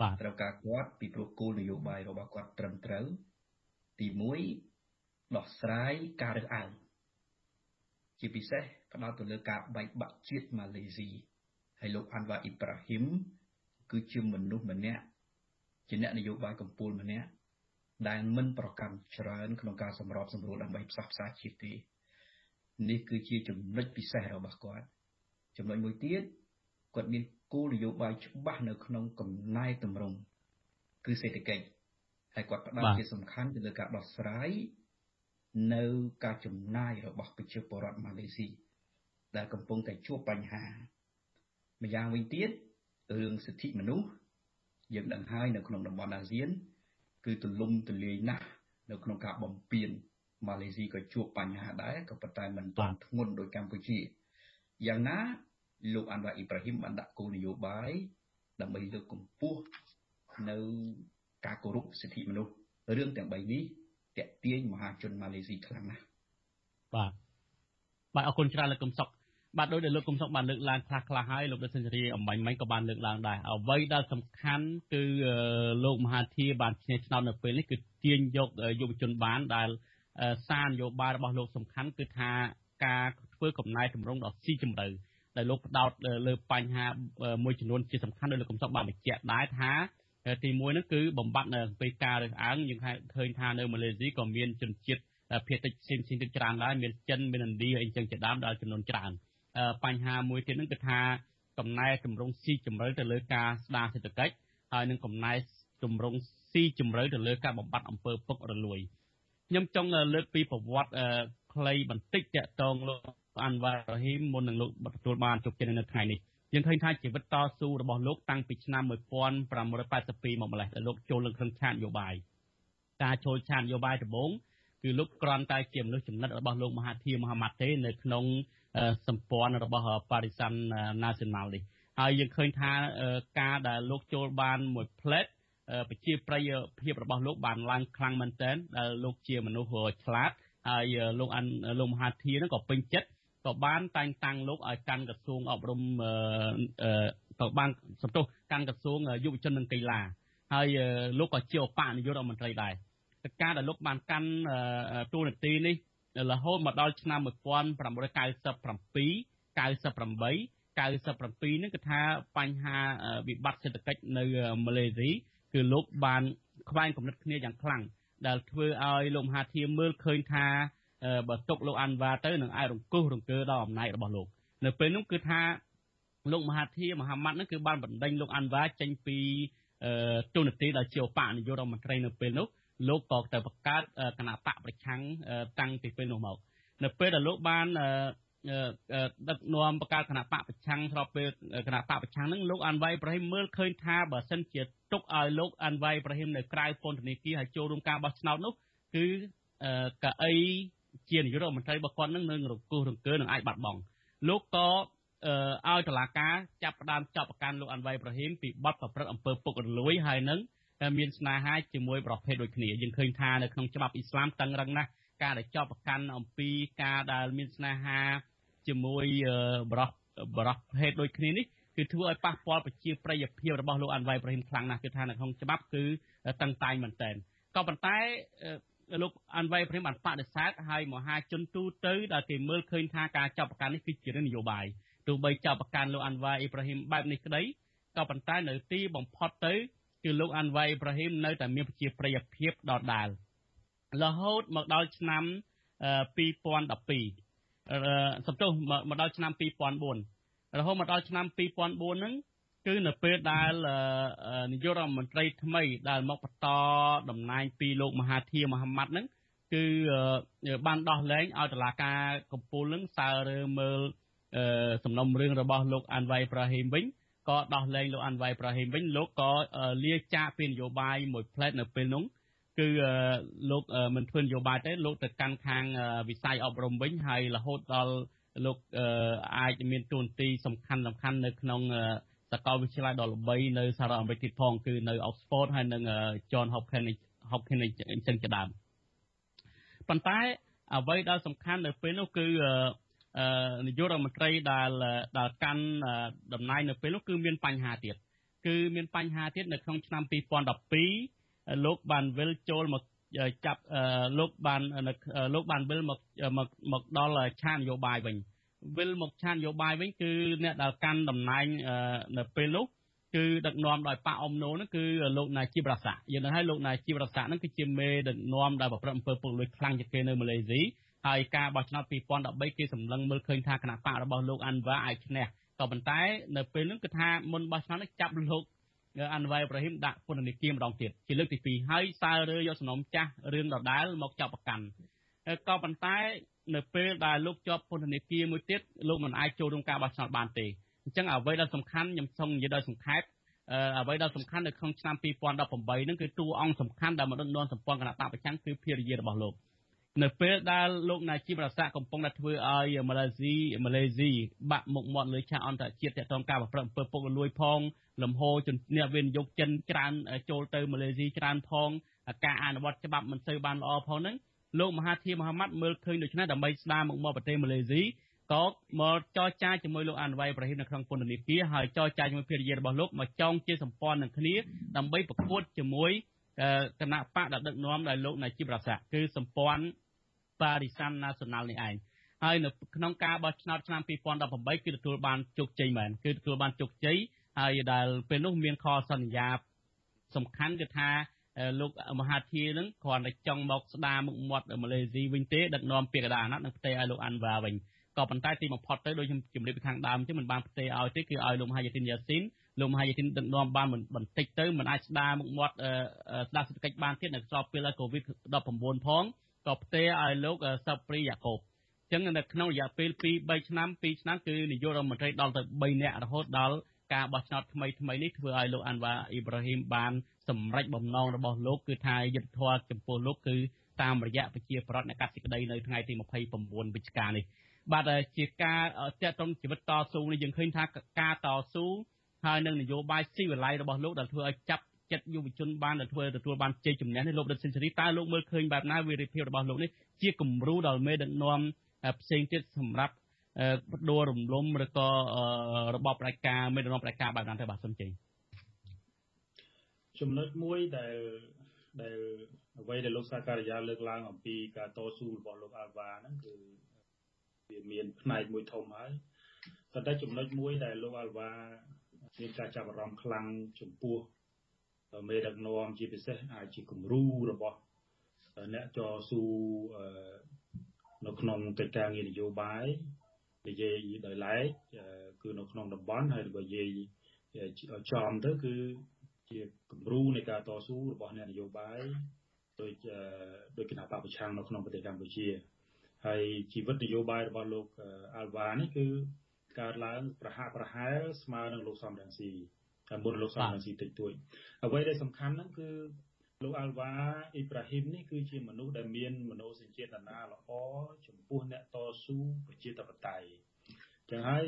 បាទត្រូវការគាត់ពីព្រោះគោលនយោបាយរបស់គាត់ត្រឹមត្រូវ ទី1ដោះស្រាយការរើសអើងជាពិសេសផ្ដោតទៅលើការបែកបាក់ជាតិម៉ាឡេស៊ី ហើយលោកអាន់វ៉ាអ៊ីប្រាហ៊ីមគឺជាមនុស្សម្នាក់ជាអ្នកនយោបាយកម្ពុជាម្នាក់ដែលមិនប្រកាន់ច្រើនក្នុងការសម្របសម្រួលដើម្បីផ្សះផ្សាជាតិទេនេះគឺជាចំណុចពិសេសរបស់គាត់ចំណុចមួយទៀតគាត់មានគោលនយោបាយច្បាស់នៅក្នុងកំណែតម្រង់គឺសេដ្ឋកិច្ចហើយគាត់ផ្ដោតជាសំខាន់ទៅលើការដោះស្រាយនៅការចំណាយរបស់ប្រជាពលរដ្ឋម៉ាឡេស៊ីដែលកំពុងតែជួបបញ្ហា ម្យ៉ាងវិញទៀតរឿងសិទ្ធិមនុស្សយើងដឹងហើយនៅក្នុងតំបន់អាស៊ាន គឺទលំទលាយណាស់នៅក្នុងការបំពេញម៉ាឡេស៊ីក៏ជួបបញ្ហាដែរក៏ប៉ុន្តែមិនទាន់ធ្ងន់ដូចកម្ពុជាយ៉ាងណាលោកអានវ៉ាអ៊ីប្រាហ៊ីមបានដាក់គោលនយោបាយដើម្បីលើកកម្ពស់នៅការគោរពសិទ្ធិមនុស្សរឿងទាំង3នេះតេទៀងមហាជនម៉ាឡេស៊ីខ្លាំងណាស់បាទបាទអរគុណច្រើនលោកកឹមសុខ បាទដោយដែលលោកកុំសុកបានលើកឡើងខ្លះខ្លះហើយលោកដិសេនស៊ូរីអំបញ្ញមិញក៏បានលើកឡើងដែរអ្វីដែលសំខាន់គឺលោកមហាធីបានឈ្នះឆ្នោតនៅពេលនេះគឺទាញយកយុវជនបានដែលសារនយោបាយរបស់លោកសំខាន់គឺថាការធ្វើកំណែតម្រង់ដ៏ស៊ីជម្រៅដែលលោកផ្ដោតលើបញ្ហាមួយចំនួនជាសំខាន់ដោយលោកកំសុកបានបញ្ជាក់ដែរថាទីមួយនោះគឺបំបត្តិនៅពេលការរើសអើងយើងឃើញថានៅម៉ាឡេស៊ីក៏មានជនជាតិភាគតិចផ្សេងៗទៀតច្រើនដែរមានចិនមានឥណ្ឌាអីចឹងជាដើមដែលចំនួនច្រើន បញ្ហាមួយទៀតហ្នឹងគឺថាកំណែតម្រង់ស៊ីជម្រៅទៅលើការស្ដារសេដ្ឋកិច្ចហើយនឹងកំណែតម្រង់ស៊ីជម្រៅទៅលើការបំបត្តិអំពើពុករលួយខ្ញុំចង់លើកពីប្រវត្តិខ្លីបន្តិចតកតងលោកអាន់វ៉ារ៉ាហ៊ីមមុននឹងលោកទទួលបានជោគជ័យនៅថ្ងៃនេះយើងឃើញថាជីវិតតស៊ូរបស់លោកតាំងពីឆ្នាំ1582មកម្លេះដែលលោកចូលលើក្នុងឆាកនយោបាយការចូលឆាកនយោបាយដំបូងគឺលោកគ្រាន់តែជាមនុស្សចំណិតរបស់លោកមហាធីមហាម៉ាត់ទេនៅក្នុង សម្ព័ន្ធរបស់ Parisan National នេះហើយយើងឃើញថាការដែលលោកចូលបានមួយផ្លែតប្រជាប្រិយភាពរបស់លោកបានឡើងខ្លាំងមែនទែនដែលលោកជាមនុស្សឆ្លាតហើយលោកអានលោកមហាធានឹងក៏ពេញចិត្តក៏បានតែងតាំងលោកឲ្យកាន់ក្រសួងអប់រំក៏បានសំទោសកាន់ក្រសួងយុវជននិងកីឡាហើយលោកក៏ជាឧបនាយករដ្ឋមន្ត្រីដែរការដែលលោកបានកាន់តួនាទីនេះ រហូតមកដល់ឆ្នាំ1997 98 97នេះគឺថាបញ្ហាវិបត្តិសេដ្ឋកិច្ចនៅម៉ាឡេស៊ីគឺលោកបានខ្វែងគំនិតគ្នាយ៉ាងខ្លាំងដែលធ្វើឲ្យលោកមហាធិមមើលឃើញថាបើຕົកលោកអាន់វ៉ាទៅនឹងអាចរង្គោះរង្គើដល់អំណាចរបស់លោកនៅពេលនោះគឺថាលោកមហាធិមហាម៉ាត់នឹងគឺបានបណ្ដេញលោកអាន់វ៉ាចេញពីទូនាទីដែលជាឧបនាយករដ្ឋមន្ត្រីនៅពេលនោះ លោកក៏ទៅបង្កើតគណៈបកប្រឆាំងតាំងពីពេលនោះមក នៅពេលដែលលោកបានដឹកនាំបង្កើតគណៈបកប្រឆាំងស្របពេលគណៈបកប្រឆាំងហ្នឹងលោកអានវ៉ៃប្រហ៊ីមមើលឃើញថាបើសិនជាទុកឲ្យលោកអានវ៉ៃប្រហ៊ីមនៅក្រៅពន្ធនាគារហើយចូលរួមការបោះឆ្នោតនោះគឺកៅអីជានាយករដ្ឋមន្ត្រីរបស់គាត់នឹងនឹងរង្គោះរង្គើនឹងអាចបាត់បង់លោកក៏ឲ្យតឡាការចាប់ផ្ដើមចាប់ប្រកាន់លោកអានវ៉ៃប្រហ៊ីមពីបទប្រព្រឹត្តអំពើពុករលួយហើយនឹង មានស្នេហាជាមួយប្រភេទដូចគ្នាយើងឃើញថានៅក្នុងច្បាប់អ៊ីស្លាមតឹងរឹងណាស់ការដែលចោទប្រកាន់អំពីការដែលមានស្នេហាជាមួយបរោះបរោះភេទដូចគ្នានេះគឺធ្វើឲ្យប៉ះពាល់ប្រជាប្រិយភាពរបស់លោកអាន់វ៉ៃប្រហ៊ីមខ្លាំងណាស់គឺថានៅក្នុងច្បាប់គឺតឹងតែងមែនទែនក៏ប៉ុន្តែលោកអាន់វ៉ៃប្រហ៊ីមបានបដិសេធហើយមហាជនទូទៅដែលគេមើលឃើញថាការចាប់ប្រកាន់នេះគឺជារឿងនយោបាយទោះបីចាប់ប្រកាន់លោកអាន់វ៉ៃអ៊ីប្រាហ៊ីមបែបនេះក្តីក៏ប៉ុន្តែនៅទីបំផុតទៅ គឺលោកអាន់វ៉ៃអ៊ីប្រាហ៊ីមនៅតែមានប្រជាប្រិយភាពដដែលរហូតមកដល់ឆ្នាំ2012សំទោសមកដល់ឆ្នាំ2004រហូតមកដល់ឆ្នាំ2004ហ្នឹងគឺនៅពេលដែលនាយករដ្ឋមន្ត្រីថ្មីដែលមកបន្តតំណែងពីលោកមហាធាមហាម៉ាត់ហ្នឹងគឺបានដោះលែងឲ្យតុលាការកំពូលនឹងសើរើមើលសំណុំរឿងរបស់លោកអាន់វ៉ៃប្រាហ៊ីមវិញ ក៏ដោះលែងលោកអាន់វ៉ៃប្រាហ៊ីមវិញលោកក៏លាចាកពីនយោបាយមួយផ្លែតនៅពេលនោះគឺលោកមិនធ្វើនយោបាយទេលោកទៅកាន់ខាងវិស័យអប់រំវិញហើយរហូតដល់លោកអាចមានទួនាទីសំខាន់សំខាន់នៅក្នុងសាកលវិទ្យាល័យដ៏ល្បីនៅសហរដ្ឋអាមេរិកទៀតផងគឺនៅ Oxford ហើយនិង John Hopkins Hopkins អញ្ចឹងជាដើមប៉ុន្តែអ្វីដែលសំខាន់នៅពេលនោះគឺ នាយករដ្ឋមន្ត្រីដែលដែលកាន់តំណែងនៅពេលនោះគឺមានបញ្ហាទៀតគឺមានបញ្ហាទៀតនៅក្នុងឆ្នាំ2012លោកបានវិលចូលមកចាប់លោកបានលោកបានវិលមកមកមកដល់ឆាននយោបាយវិញវិលមកឆាននយោបាយវិញគឺអ្នកដែលកាន់តំណែងនៅពេលនោះគឺដឹកនាំដោយប៉ាអ៊ំណូនោះគឺលោកណាជីបរសាយើងដឹងហើយលោកណាជីបរសាហ្នឹងគឺជាមេដឹកនាំដែលប្រព្រឹត្តអំពើពុករលួយខ្លាំងជាងគេនៅម៉ាឡេស៊ី ហហើយការបោះឆ្នោត2013គេសម្លឹងមើលឃើញថាគណៈបករបស់លោកអាន់វ៉ាអាចឈ្នះក៏ប៉ុន្តែនៅពេលនោះគឺថាមុនបោះឆ្នោតនេះចាប់លោកអាន់វ៉ៃប្រហ៊ីមដាក់ពន្ធនាគារម្ដងទៀតជាលើកទី2ហើយសើរើយកសំណុំចាស់រឿងដដែលមកចាប់ប្រកាន់ក៏ប៉ុន្តែ នៅពេលដែលលោកជាប់ពន្ធនាគារមួយទៀតលោកមិនអាចចូលរួមការបោះឆ្នោតបានទេអញ្ចឹងអ្វីដែលសំខាន់ខ្ញុំសូមនិយាយដោយសង្ខេបអ្វីដែលសំខាន់នៅក្នុងឆ្នាំ2018ហ្នឹងគឺតួអង្គសំខាន់ដែលមកដឹកនាំសម្ព័ន្ធគណៈបកប្រឆាំងគឺភារយារបស់លោក នៅពេលដែលលោកណាជីបរស័កកំពុងតែធ្វើឲ្យម៉ាឡេស៊ីម៉ាឡេស៊ីបាក់មុខមាត់លើឆាកអន្តរជាតិទាក់ទងការប្រព្រឹត្តអំពើពុករលួយផងលំហូរជនអ្នកវិនិយោគចិនច្រើនចូលទៅម៉ាឡេស៊ីច្រើនផងការអនុវត្តច្បាប់មិនសូវបានល្អផងហ្នឹងលោកមហាធីមហាម៉ាត់មើលឃើញដូច្នេះដើម្បីស្ដារមុខមាត់ប្រទេសម៉ាឡេស៊ីក៏មកចរចាជាមួយលោកអានវ៉ៃប្រហ៊ីមនៅក្នុងពន្ធនាគារហើយចរចាជាមួយភារយារបស់លោកមកចងជាសម្ព័ន្ធនឹងគ្នាដើម្បីប្រកួតជាមួយគណៈបកដែលដឹកនាំដោយលោកណាជីបរសាគឺសម្ព័ន្ធ Barisan Nasional នេះឯងហើយនៅក្នុងការបោះឆ្នោតឆ្នាំ2018គឺទទួលបានជោគជ័យមែនគឺទទួលបានជោគជ័យហើយដែលពេលនោះមានខសន្យាសំខាន់គឺថាលោកមហាធីនឹងគ្រាន់តែចង់មកស្ដារមុខមាត់ម៉ាឡេស៊ីវិញទេដឹកនាំពាក្យកណ្ដាលអាណត្តិនឹងផ្ទេរឲ្យលោកអាន់វ៉ាវិញក៏ប៉ុន្តែទីបំផុតទៅដូចខ្ញុំជម្រាបពីខាងដើមទេមិនបានផ្ទេរឲ្យទេគឺឲ្យលោកមហាយាទីនយ៉ាស៊ីនលោកមហាយាទីនដឹកនាំបានបន្តិចទៅមិនអាចស្ដារមុខមាត់ស្ដារសេដ្ឋកិច្ចបានទៀតនៅស្របពេលកូវីដ19ផង ក៏ផ្ទេរឲ្យលោកសព្រីយ៉ាកូបអញ្ចឹងនៅក្នុងរយៈពេល2 3ឆ្នាំ2ឆ្នាំគឺនាយករដ្ឋមន្ត្រីដល់ទៅ3នាក់រហូតដល់ការបោះឆ្នោតថ្មីថ្មីនេះធ្វើឲ្យលោកអាន់វ៉ាអ៊ីប្រាហ៊ីមបានសម្រេចបំណងរបស់លោកគឺថាយុទ្ធធម៌ចំពោះលោកគឺតាមរយៈប្រជាប្រដ្ឋអ្នកកាត់សេចក្តីនៅថ្ងៃទី29វិច្ឆិកានេះបាទជាការតេតងជីវិតតស៊ូនេះយើងឃើញថាការតស៊ូហើយនឹងនយោបាយស៊ីវិល័យរបស់លោកដែលធ្វើឲ្យចាប់ ចិត្តយុវជនបានធ្វើទទួលបានជ័យជំនះនេះលោកដិតសេនស៊ូរីតើលោកមើលឃើញបែបណាវីរភាពរបស់លោកនេះជាគំរូដល់មេដឹកនាំផ្សេងទៀតសម្រាប់បដូររំលំឬក៏របបផ្ដាច់ការមេដឹកនាំផ្ដាច់ការបែបណាទៅបាទសុំជ័យចំណុចមួយដែលដែលអ្វីដែលលោកសាការីយ៉ាលើកឡើងអំពីការតស៊ូរបស់លោកអាល់វ៉ាហ្នឹងគឺវាមានផ្នែកមួយធំហើយប៉ុន្តែចំណុចមួយដែលលោកអាល់វ៉ាមានការចាប់អារម្មណ៍ខ្លាំងចំពោះ មេដឹកនាំជាពិសេសអាចជាគំរូរបស់អ្នកចស៊ូនៅក្នុងកិច្ចការងារនយោបាយនិយាយដោយឡែកគឺនៅក្នុងតំបន់ហើយបើនិយាយចំទៅគឺជាគំរូនៃការតស៊ូរបស់អ្នកនយោបាយដោយដោយគណៈបព្វប្រឆាំងនៅក្នុងប្រទេសកម្ពុជាហើយជីវិតនយោបាយរបស់លោកអាល់វ៉ានេះគឺកើតឡើងប្រហាក់ប្រហែលស្មើនឹងលោកសំរងស៊ីហើយ មុនលោកសំរងស៊ីតិចតួចអ្វីដែលសំខាន់ហ្នឹងគឺលោកអាល់វ៉ាអ៊ីប្រាហ៊ីមនេះគឺជាមនុស្សដែលមានមនោសញ្ចេតនាល្អចំពោះអ្នកតស៊ូប្រជាធិបតេយ្យចឹងហើយ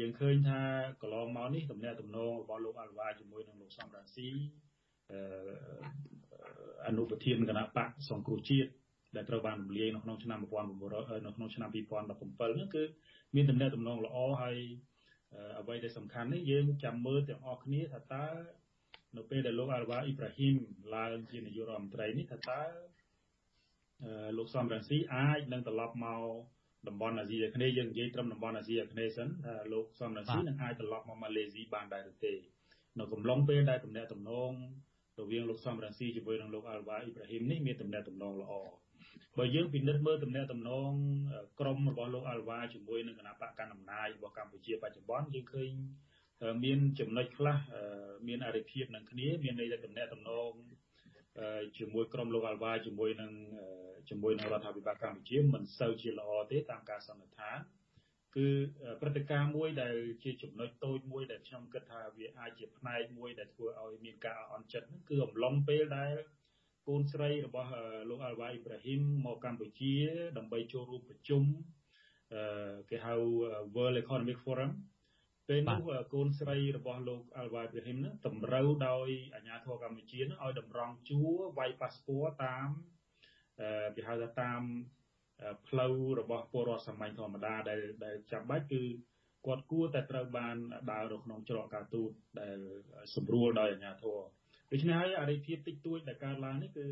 យើងឃើញថាកន្លងមកនេះតំណែងតំណងរបស់លោកអាល់វ៉ាជាមួយនឹងលោកសំរងស៊ីអនុប្រធានគណៈបកសង្គ្រោះជាតិដែលត្រូវបានរំលាយនៅក្នុងឆ្នាំ1900នៅក្នុងឆ្នាំ2017នោះគឺមានតំណែងតំណងល្អហើយ អ្វីដែលសំខាន់នេះយើងចាំមើលទាំងអស់គ្នាថាតើនៅពេលដែលលោកអាល់វ៉ាអ៊ីប្រាហ៊ីមឡើងជានាយករដ្ឋមន្ត្រីនេះថាតើលោកសំរងស៊ីអាចនឹងត្រឡប់មកតំបន់អាស៊ីអាគ្នេយ៍យើងនិយាយត្រឹមតំបន់អាស៊ីអាគ្នេយ៍សិនថាលោកសំរងស៊ីនឹងអាចត្រឡប់មកម៉ាឡេស៊ីបានដែរឬទេនៅកំឡុងពេលដែលតំណែងតំណងរវាងលោកសំរងស៊ីជាមួយនឹងលោកអាល់វ៉ាអ៊ីប្រាហ៊ីមនេះមានតំណែងតំណងល្អ បើយើងពិនិត្យមើលតំណែងតំណងក្រមរបស់លោកអាល់វ៉ាជាមួយនឹងគណៈបកកណ្ដាលអំណាចរបស់កម្ពុជាបច្ចុប្បន្នយើងឃើញមានចំណុចខ្លះមានអរិភាពនឹងគ្នាមានន័យថាតំណែងតំណងជាមួយក្រុមលោកអាល់វ៉ាជាមួយនឹងជាមួយនឹងរដ្ឋាភិបាលកម្ពុជាមិនសូវជាល្អទេតាមការសន្និដ្ឋានគឺព្រឹត្តិការណ៍មួយដែលជាចំណុចតូចមួយដែលខ្ញុំគិតថាវាអាចជាផ្នែកមួយដែលធ្វើឲ្យមានការអន់ចិត្តគឺអំឡុងពេលដែល កូនស្រីរបស់លោកអាល់វ៉ាអ៊ីប្រាហ៊ីមមកកម្ពុជា ដើម្បីចូលរួមប្រជុំគេហៅ World Economic Forum ពេលនោះកូនស្រីរបស់លោកអាល់វ៉ាព្រាហ៊ីមនឹងតម្រូវដោយអាជ្ញាធរកម្ពុជានឹងឲ្យតម្រង់ជួរវាយប៉ាសពតតាមគេហៅថាតាមផ្លូវរបស់ពលរដ្ឋសាមញ្ញធម្មតាដែលដែលចាំបាច់គឺគាត់គួរតែត្រូវបានដើរនៅក្នុងច្រកការទូតដែល សម្រួលដោយអាជ្ញាធរ ដូច្នេះហើយអរិភាពតិចតួចដែលកើតឡើងនេះគឺ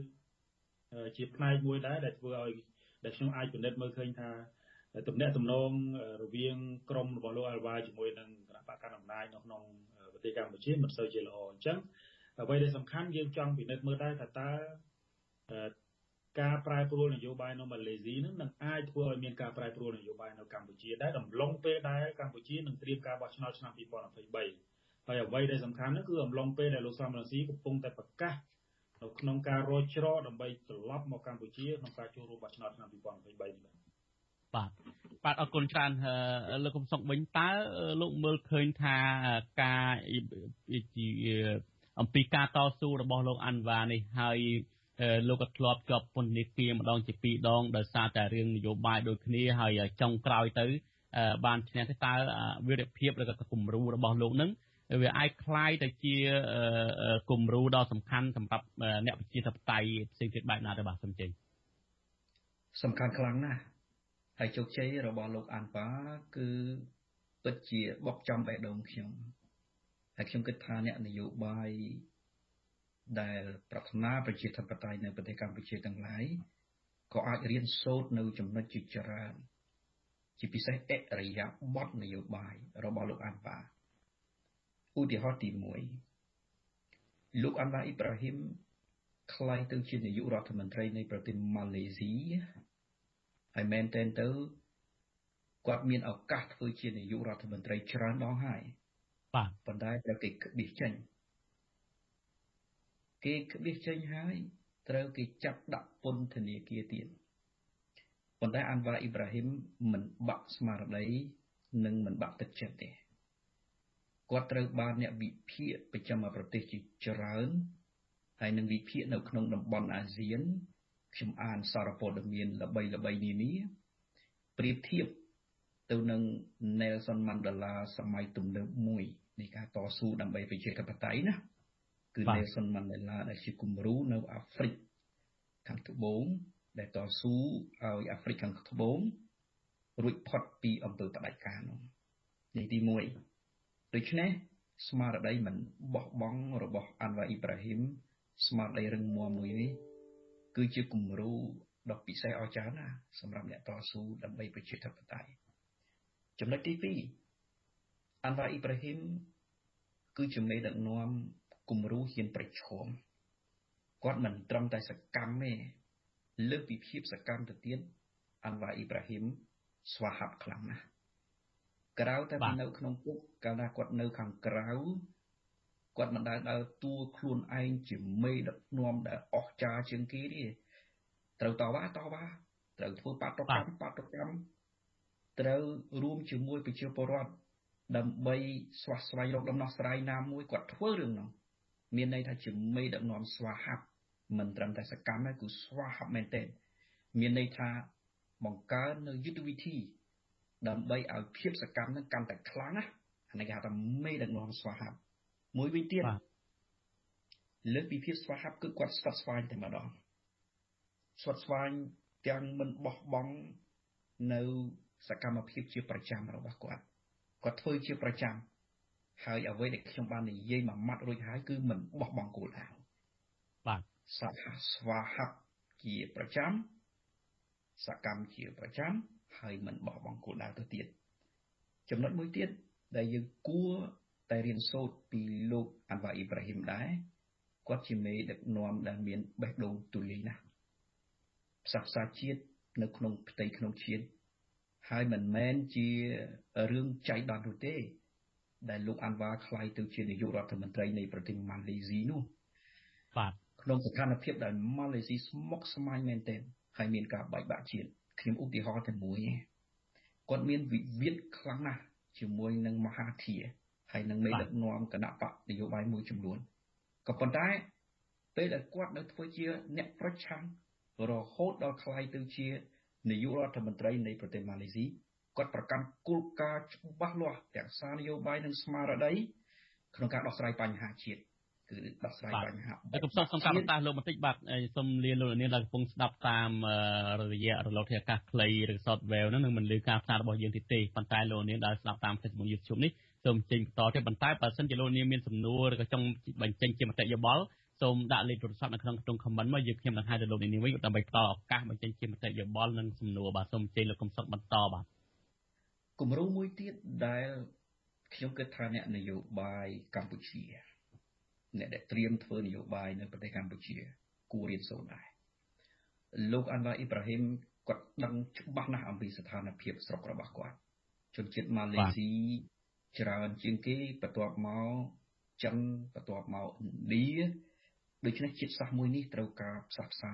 ជាផ្នែកមួយដែរដែលធ្វើឲ្យដែលខ្ញុំអាចពិនិត្យមើលឃើញថាទំនាក់ទំនងរវាងក្រមរបស់លោកអាល់វ៉ាជាមួយនឹងគណៈបកកណ្ដាលអំណាចនៅក្នុងប្រទេសកម្ពុជាមិនសូវជាល្អអញ្ចឹងអ្វីដែលសំខាន់យើងចង់ពិនិត្យមើលដែរថាតើការប្រែប្រួលនយោបាយនៅម៉ាឡេស៊ីនឹងនឹងអាចធ្វើឲ្យមានការប្រែប្រួលនយោបាយនៅកម្ពុជាដែរដំឡូងពេលដែលកម្ពុជានឹងត្រៀមការបោះឆ្នោតឆ្នាំ2023 ហើយអ្វីដែលសំខាន់នោះគឺអំឡុងពេលដែលលោកសំរងស៊ីកំពុងតែប្រកាសនៅក្នុងការរោច្រកដើម្បីត្រឡប់មកកម្ពុជាក្នុងការចូលរួមបោះឆ្នោតឆ្នាំ2023នេះបាទបាទបាទអរគុណច្រើនលោកកំសុកវិញតើលោកមើលឃើញថាការអំពីការតស៊ូរបស់លោកអាន់វ៉ានេះហើយលោកក៏ធ្លាប់ជាប់ពន្ធនាគារម្ដងជាពីរដងដោយសារតែរឿងនយោបាយដូចគ្នាហើយចុងក្រោយទៅបានឈ្នះទៅតើវិរិយភាពឬក៏គំរូរបស់លោកនឹង វាអាចคล้ายទៅជាគំរូដ៏សំខាន់សម្រាប់អ្នកប្រជាធិបតេយ្យផ្សេងទៀតបែបណាទៅបាទសំជិញសំខាន់ខ្លាំងណាស់ហើយជោគជ័យរបស់លោកអានប៉ាគឺពិតជាបកចំបេះដូងខ្ញុំហើយខ្ញុំគិតថាអ្នកនយោបាយដែលប្រាថ្នាប្រជាធិបតេយ្យនៅប្រទេសកម្ពុជាទាំងឡាយក៏អាចរៀនសូត្រនៅចំណុចជាច្រើនជាពិសេសអរិយាប័ត្រនយោបាយរបស់លោកអានប៉ា ឧទាហរណ៍ទី1លោកអាន់វ៉ាអ៊ីប្រាហ៊ីមខ្លាយទៅជានាយករដ្ឋមន្ត្រីនៃប្រទេសម៉ាឡេស៊ីហើយមែនទែនទៅគាត់មានឱកាសធ្វើជានាយករដ្ឋមន្ត្រីច្រើនដងហើយបាទប៉ុន្តែត្រូវគេក្បៀសចេញគេក្បៀសចេញហើយត្រូវគេចាប់ដាក់ពន្ធនាគារទៀតប៉ុន្តែអានវ៉ាអ៊ីប្រាហ៊ីមមិនបាក់ស្មារតីនិងមិនបាក់ទឹកចិត្តទេ គាត់ត្រូវបានអ្នកវិភាគប្រចាំប្រទេសជាច្រើនហើយនឹងវិភាគនៅក្នុងតំបន់អាស៊ានខ្ញុំអានសារព័ត៌មានល្បីល្បីនានាប្រៀបធៀបទៅនឹង Nelson Mandela សម័យទំនើបមួយនៃការតស៊ូដើម្បីប្រជាធិបតេយ្យណាគឺ Nelson Mandela ដែលជាគំរូនៅអាហ្វ្រិកខាងត្បូងដែលតស៊ូឲ្យអាហ្វ្រិកខាងត្បូងរួចផុតពីអំពើផ្ដាច់ការនោះនេះទី1 ដូច្នេះស្មារតីមិនបោះបង់របស់អាន់វ៉ាអ៊ីប្រាហ៊ីមស្មារតីរឹងមាំមួយនេះគឺជាគំរូដ៏ពិសេសអស្ចារ្យណាស់សម្រាប់អ្នកតស៊ូដើម្បីប្រជាធិបតេយ្យចំណុចទី2អាន់វ៉ាអ៊ីប្រាហ៊ីមគឺជាមេដឹកនាំគំរូហ៊ានប្រឈមគាត់មិនត្រឹមតែសកម្មទេលើកពីភាពសកម្មទៅទៀតអាន់វ៉ាអ៊ីប្រាហ៊ីមស្វាហាប់ខ្លាំងណាស់ ក្រៅតែពីនៅក្នុងគុកកាលណាគាត់នៅខាងក្រៅគាត់មិនដែលដើរតួខ្លួនឯងជាមេដឹកនាំដែលអស្ចារ្យជាងគេទេត្រូវតវ៉ាតវ៉ាត្រូវធ្វើបាតុកម្មបាតុកម្មត្រូវរួមជាមួយប្រជាពលរដ្ឋដើម្បីស្វះស្វែងរកដំណោះស្រាយណាមួយគាត់ធ្វើរឿងនោះមានន័យថាជាមេដឹកនាំស្វាហាប់មិនត្រឹមតែសកម្មទេគឺស្វាហាប់មែនទែនមានន័យថាបង្កើននៅយុទ្ធវិធី ដើម្បីឲ្យភាពសកម្មនឹងកាន់តែខ្លាំងណាអានេះគេហៅថាមេដឹកនាំស្វាហាប់មួយវិញទៀតលើកពីភាពស្វាហាប់គឺគាត់ស្វាត់ស្វែងតែម្ដងស្វាត់ស្វែងទាំងមិនបោះបង់នៅសកម្មភាពជាប្រចាំរបស់គាត់គាត់ធ្វើជាប្រចាំហើយអ្វីដែលខ្ញុំបាននិយាយមួយម៉ាត់រួចហើយគឺមិនបោះបង់គោលដៅបាទសហស្វាហាប់ជាប្រចាំសកម្មជាប្រចាំ ហើយមិនបោះបង់គោលដៅទៅទៀតចំណុចមួយទៀតដែលយើងគួរតែរៀនសូត្រពីលោកអាន់វ៉ាអ៊ីប្រាហ៊ីមដែរគាត់ជាមេដឹកនាំដែលមានបេះដូងទូលាយណាស់ផ្សះផ្សាជាតិនៅក្នុងផ្ទៃក្នុងជាតិហើយមិនមែនជារឿងចៃដន្យនោះទេ ដែលលោកអាន់វ៉ាខ្លាយទៅជានាយករដ្ឋមន្ត្រីនៃប្រទេសម៉ាឡេស៊ីនោះបាទក្នុងស្ថានភាពដែលម៉ាឡេស៊ីស្មុគស្មាញមែនទែនហើយមានការបែកបាក់ជាតិ ខ្ញុំឧទាហរណ៍តែមួយគាត់មានវិវាទខ្លាំងណាស់ជាមួយនឹងមហាធាហើយនឹងមេដឹកនាំគណៈបកនយោបាយមួយចំនួនក៏ប៉ុន្តែពេលដែលគាត់នៅធ្វើជាអ្នកប្រឆាំងរហូតដល់ខ្លាយទៅជានាយករដ្ឋមន្ត្រីនៃប្រទេសម៉ាឡេស៊ីគាត់ប្រកាន់គោលការណ៍ច្បាស់លាស់ទាំងសារនយោបាយនិងស្មារតីក្នុងការដោះស្រាយបញ្ហាជាតិ គឺដោះស្រាយបញ្ហាតែកំសត់សំខាន់តាលោកបន្តិចបាទសូមលាលោកនាងដែលកំពុងស្ដាប់តាមរយៈរលកធាតុអាកាសខ្លីឬ software ហ្នឹងនឹងមិនលឺការផ្សាយរបស់យើងទេទេប៉ុន្តែលោកនាងដែលស្ដាប់តាម Facebook YouTube នេះសូមចេញបន្តទៀតប៉ុន្តែបើសិនជាលោកនាងមានសំណួរឬក៏ចង់បញ្ចេញជាមតិយោបល់សូមដាក់លេខទូរស័ព្ទនៅក្នុងក្នុង comment មកយើងខ្ញុំនឹងហៅទៅលោកនាងវិញដើម្បីផ្ដល់ឱកាសបញ្ចេញជាមតិយោបល់និងសំណួរបាទសូមចេញលោកកំសុកបន្តបាទគំរូមួយទៀតដែលខ្ញុំគិតថាអ្នកនយោបាយកម្ពុជា អ្នកដែលត្រៀមធ្វើនយោបាយនៅប្រទេសកម្ពុជា គួររៀនសូត្រដែរលោកអានវ៉ាអ៊ីប្រាហ៊ីមគាត់ដឹងច្បាស់ណាស់អំពីស្ថានភាពស្រុករបស់គាត់ជនជាតិម៉ាឡេស៊ីច្រើនជាងគេបន្ទាប់មកចិនបន្ទាប់មកឥណ្ឌាដូច្នេះជាតិសាសន៍មួយនេះត្រូវការផ្សះផ្សា